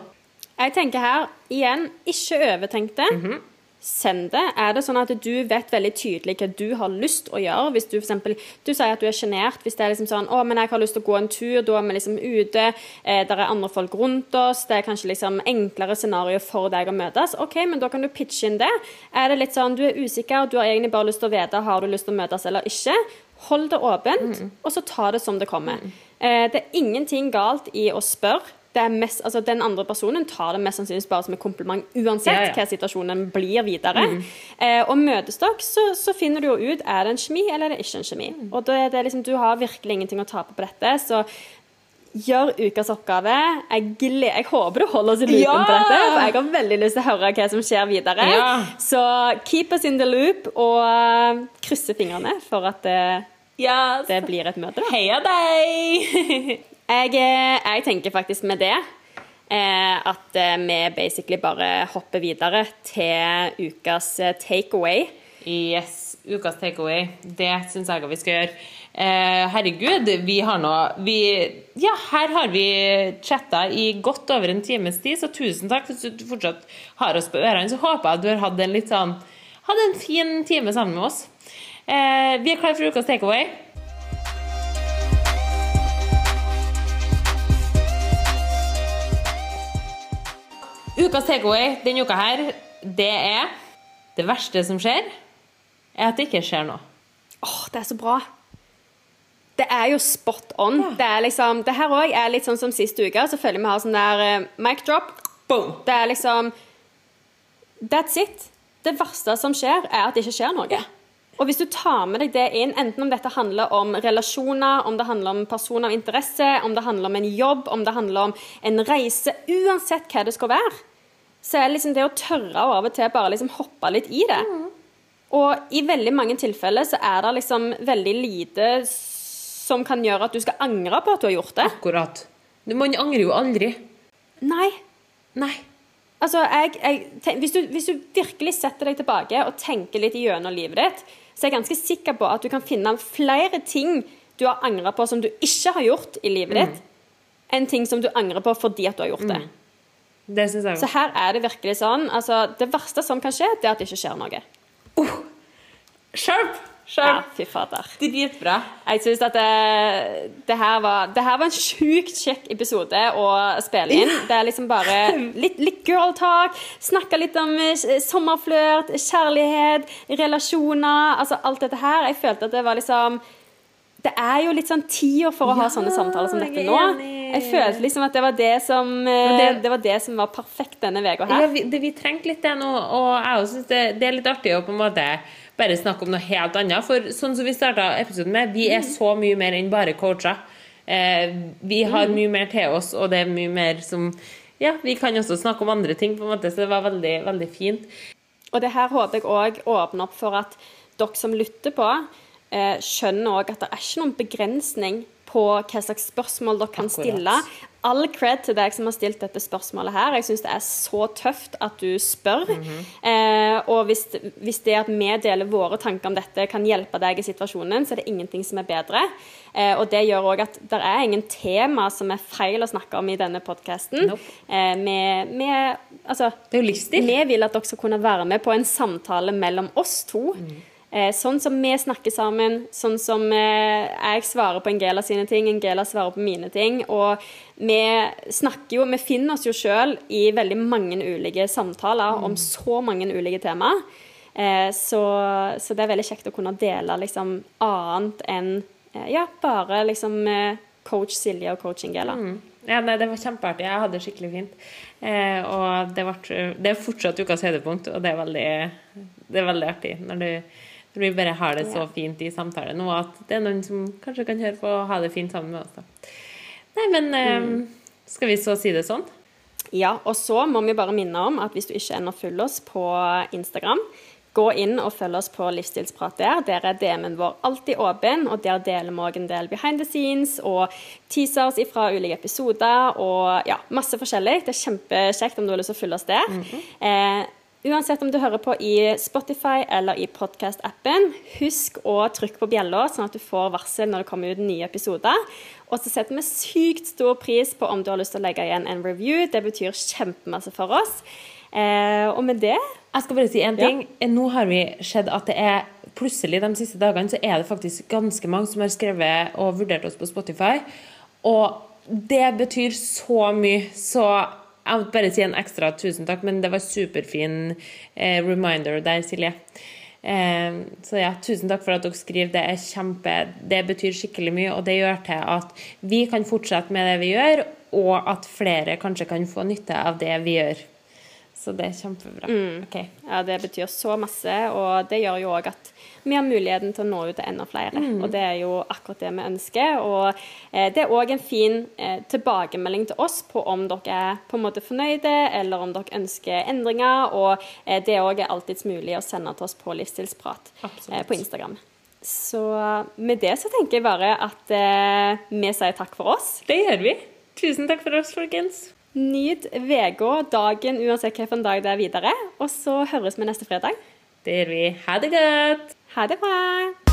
Jeg tenker her, igjen, ikke overtenk det. Send det. Er det sånn at du vet veldig tydelig hva du har lyst å gjøre? Hvis du eksempel, du sier at du er sjenert. Hvis det er liksom sånn 'Å, men jeg har lyst til å gå en tur', da er vi liksom ute, eh, der er andre folk rundt oss, det er kanskje liksom enklere scenario for deg å møtes. OK, men da kan du pitche inn det. Er det litt sånn du er usikker, du har egentlig bare lyst til å vite har du lyst til å møtes eller ikke, hold det åpent, og så ta det som det kommer. Eh, det er ingenting galt i å spørre mest, altså Den andre personen tar det mest sannsynligvis bare som et kompliment uansett Ja, ja. hva situasjonen blir videre. Eh, og møtes dere, så, så finner du jo ut er det en kjemi eller er det ikke en kjemi. Og da er det liksom, Du har virkelig ingenting å tape på dette. så Gjør ukas oppgave. Jeg, jeg håper du holder oss i loopen Ja! på dette, for jeg har veldig lyst til å høre hva som skjer videre. Ja. Så keep us in the loop, og uh, krysse fingrene for at det, Yes. det blir et møte. Heia deg! Jeg, eh, jeg tenker faktisk med det eh, at eh, vi basically bare hopper videre til ukas takeaway. Yes, ukas takeaway. Det syns jeg vi skal gjøre. Herregud, vi har nå vi, Ja, her har vi chatta i godt over en times tid, så tusen takk hvis du fortsatt har oss på ørene. Så håper jeg at du har hatt en litt sånn Hatt en fin time sammen med oss. Vi er klare for ukas takeaway. Ukas takeaway denne uka her, det er Det verste som skjer, er at det ikke skjer noe. Åh, det er så bra. Det er jo spot on. Det er liksom, det her òg er litt sånn som sist uke. Så føler jeg vi har sånn der uh, mic drop. Boom! Det er liksom That's it. Det verste som skjer, er at det ikke skjer noe. Og hvis du tar med deg det inn, enten om dette handler om relasjoner, om det handler om personer av interesse, om det handler om en jobb, om det handler om en reise, uansett hva det skal være, så er det liksom det å tørre å av og til bare liksom hoppe litt i det. Og i veldig mange tilfeller så er det liksom veldig lite som kan gjøre at du skal angre på at du har gjort det. Akkurat. Du- Man angrer jo aldri. Nei. Nei. Altså, jeg, jeg, tenk, hvis, du, hvis du virkelig setter deg tilbake og tenker litt gjennom livet ditt, så er jeg ganske sikker på at du kan finne flere ting du har angra på som du ikke har gjort i livet ditt, enn ting som du angrer på fordi at du har gjort det. Det syns jeg Så her er det virkelig sånn altså, Det verste som kan skje, det er at det ikke skjer noe. Sharp! Sjøl. Ja, fy fader. Dritbra. Jeg synes at det, det, her var, det her var en sjukt kjekk episode å spille inn. Det er liksom bare litt, litt girl talk, snakke litt om eh, sommerflørt, kjærlighet, relasjoner, altså alt dette her. Jeg følte at det var liksom Det er jo litt sånn tida for å ha sånne samtaler som dette nå. Jeg følte liksom at det var det som, eh, det- det var, det som var perfekt denne uka Ja, her. vi, det, vi trengte litt det nå, og jeg synes det, det er litt artig å på en måte bare snakke om noe helt annet. For sånn som vi starta episoden med, vi er så mye mer enn bare coacher. Eh, vi har mye mer til oss, og det er mye mer som Ja, vi kan også snakke om andre ting, på en måte, så det var veldig, veldig fint. Og det her håper jeg òg åpner opp for at dere som lytter på, eh, skjønner òg at det er ikke noen begrensning på hva slags spørsmål dere kan stille. All cred til deg som har stilt dette spørsmålet her. Jeg syns det er så tøft at du spør. eh, og hvis, hvis det at vi deler våre tanker om dette, kan hjelpe deg i situasjonen, så er det ingenting som er bedre. Eh, og det gjør òg at det er ingen tema som er feil å snakke om i denne podkasten. Nope. Eh, vi, vi, altså, er vi vil at dere skal kunne være med på en samtale mellom oss to. Eh, sånn som vi snakker sammen, sånn som eh, jeg svarer på Angela sine ting, Angela svarer på mine ting. Og vi snakker jo, vi finner oss jo sjøl i veldig mange ulike samtaler om så mange ulike temaer. Eh, så, så det er veldig kjekt å kunne dele liksom annet enn eh, ja, bare liksom eh, coach Silje og coach Angela. Ja, nei, Det var kjempeartig. Jeg hadde det skikkelig fint. Eh, og det, ble, det er fortsatt ukas høydepunkt, og det er veldig, det er veldig artig når, du, vi bare har det så fint i samtale nå at det er noen som kanskje kan høre på og ha det fint sammen med oss. da. Nei, men eh, skal vi så si det sånn? Ja, og så må vi bare minne om at hvis du ikke ennå følger oss på Instagram, gå inn og følg oss på Livsstilsprat der. Der er DM-en vår alltid åpen, og der deler vi òg en del behind the scenes og teasers fra ulike episoder og ja, masse forskjellig. Det er kjempekjekt om du har lyst til å følge oss der. eh, Uansett om du hører på i Spotify eller i podcast-appen, husk å trykke på bjella, sånn at du får varsel når det kommer ut nye episoder. Og så setter vi sykt stor pris på om du har lyst til å legge igjen en review. Det betyr kjempemasse for oss. Eh, og med det Jeg skal bare si en ting. Nå har vi sett at det er plutselig de siste dagene så er det faktisk ganske mange som har skrevet og vurdert oss på Spotify. Og det betyr så mye. Så jeg måtte bare si en ekstra tusen takk, men det var superfin eh, reminder der, Silje. Eh, så ja, tusen takk for at dere skriver. Det er kjempe Det betyr skikkelig mye, og det gjør til at vi kan fortsette med det vi gjør, og at flere kanskje kan få nytte av det vi gjør. Så det er kjempebra. Ok. Ja, det betyr så masse, og det gjør jo òg at vi har muligheten til å nå ut til enda flere. Og det er jo akkurat det vi ønsker. Og eh, det er òg en fin eh, tilbakemelding til oss på om dere er på en måte fornøyde, eller om dere ønsker endringer. Og eh, det òg er alltids mulig å sende til oss på Livsstilsprat eh, på Instagram. Så med det så tenker jeg bare at eh, vi sier takk for oss. Det gjør vi. Tusen takk for oss, folkens. Nyt uka, dagen, uansett hvilken dag det er videre. Og så høres vi neste fredag. Det gjør vi. Ha det godt. Ha det bra!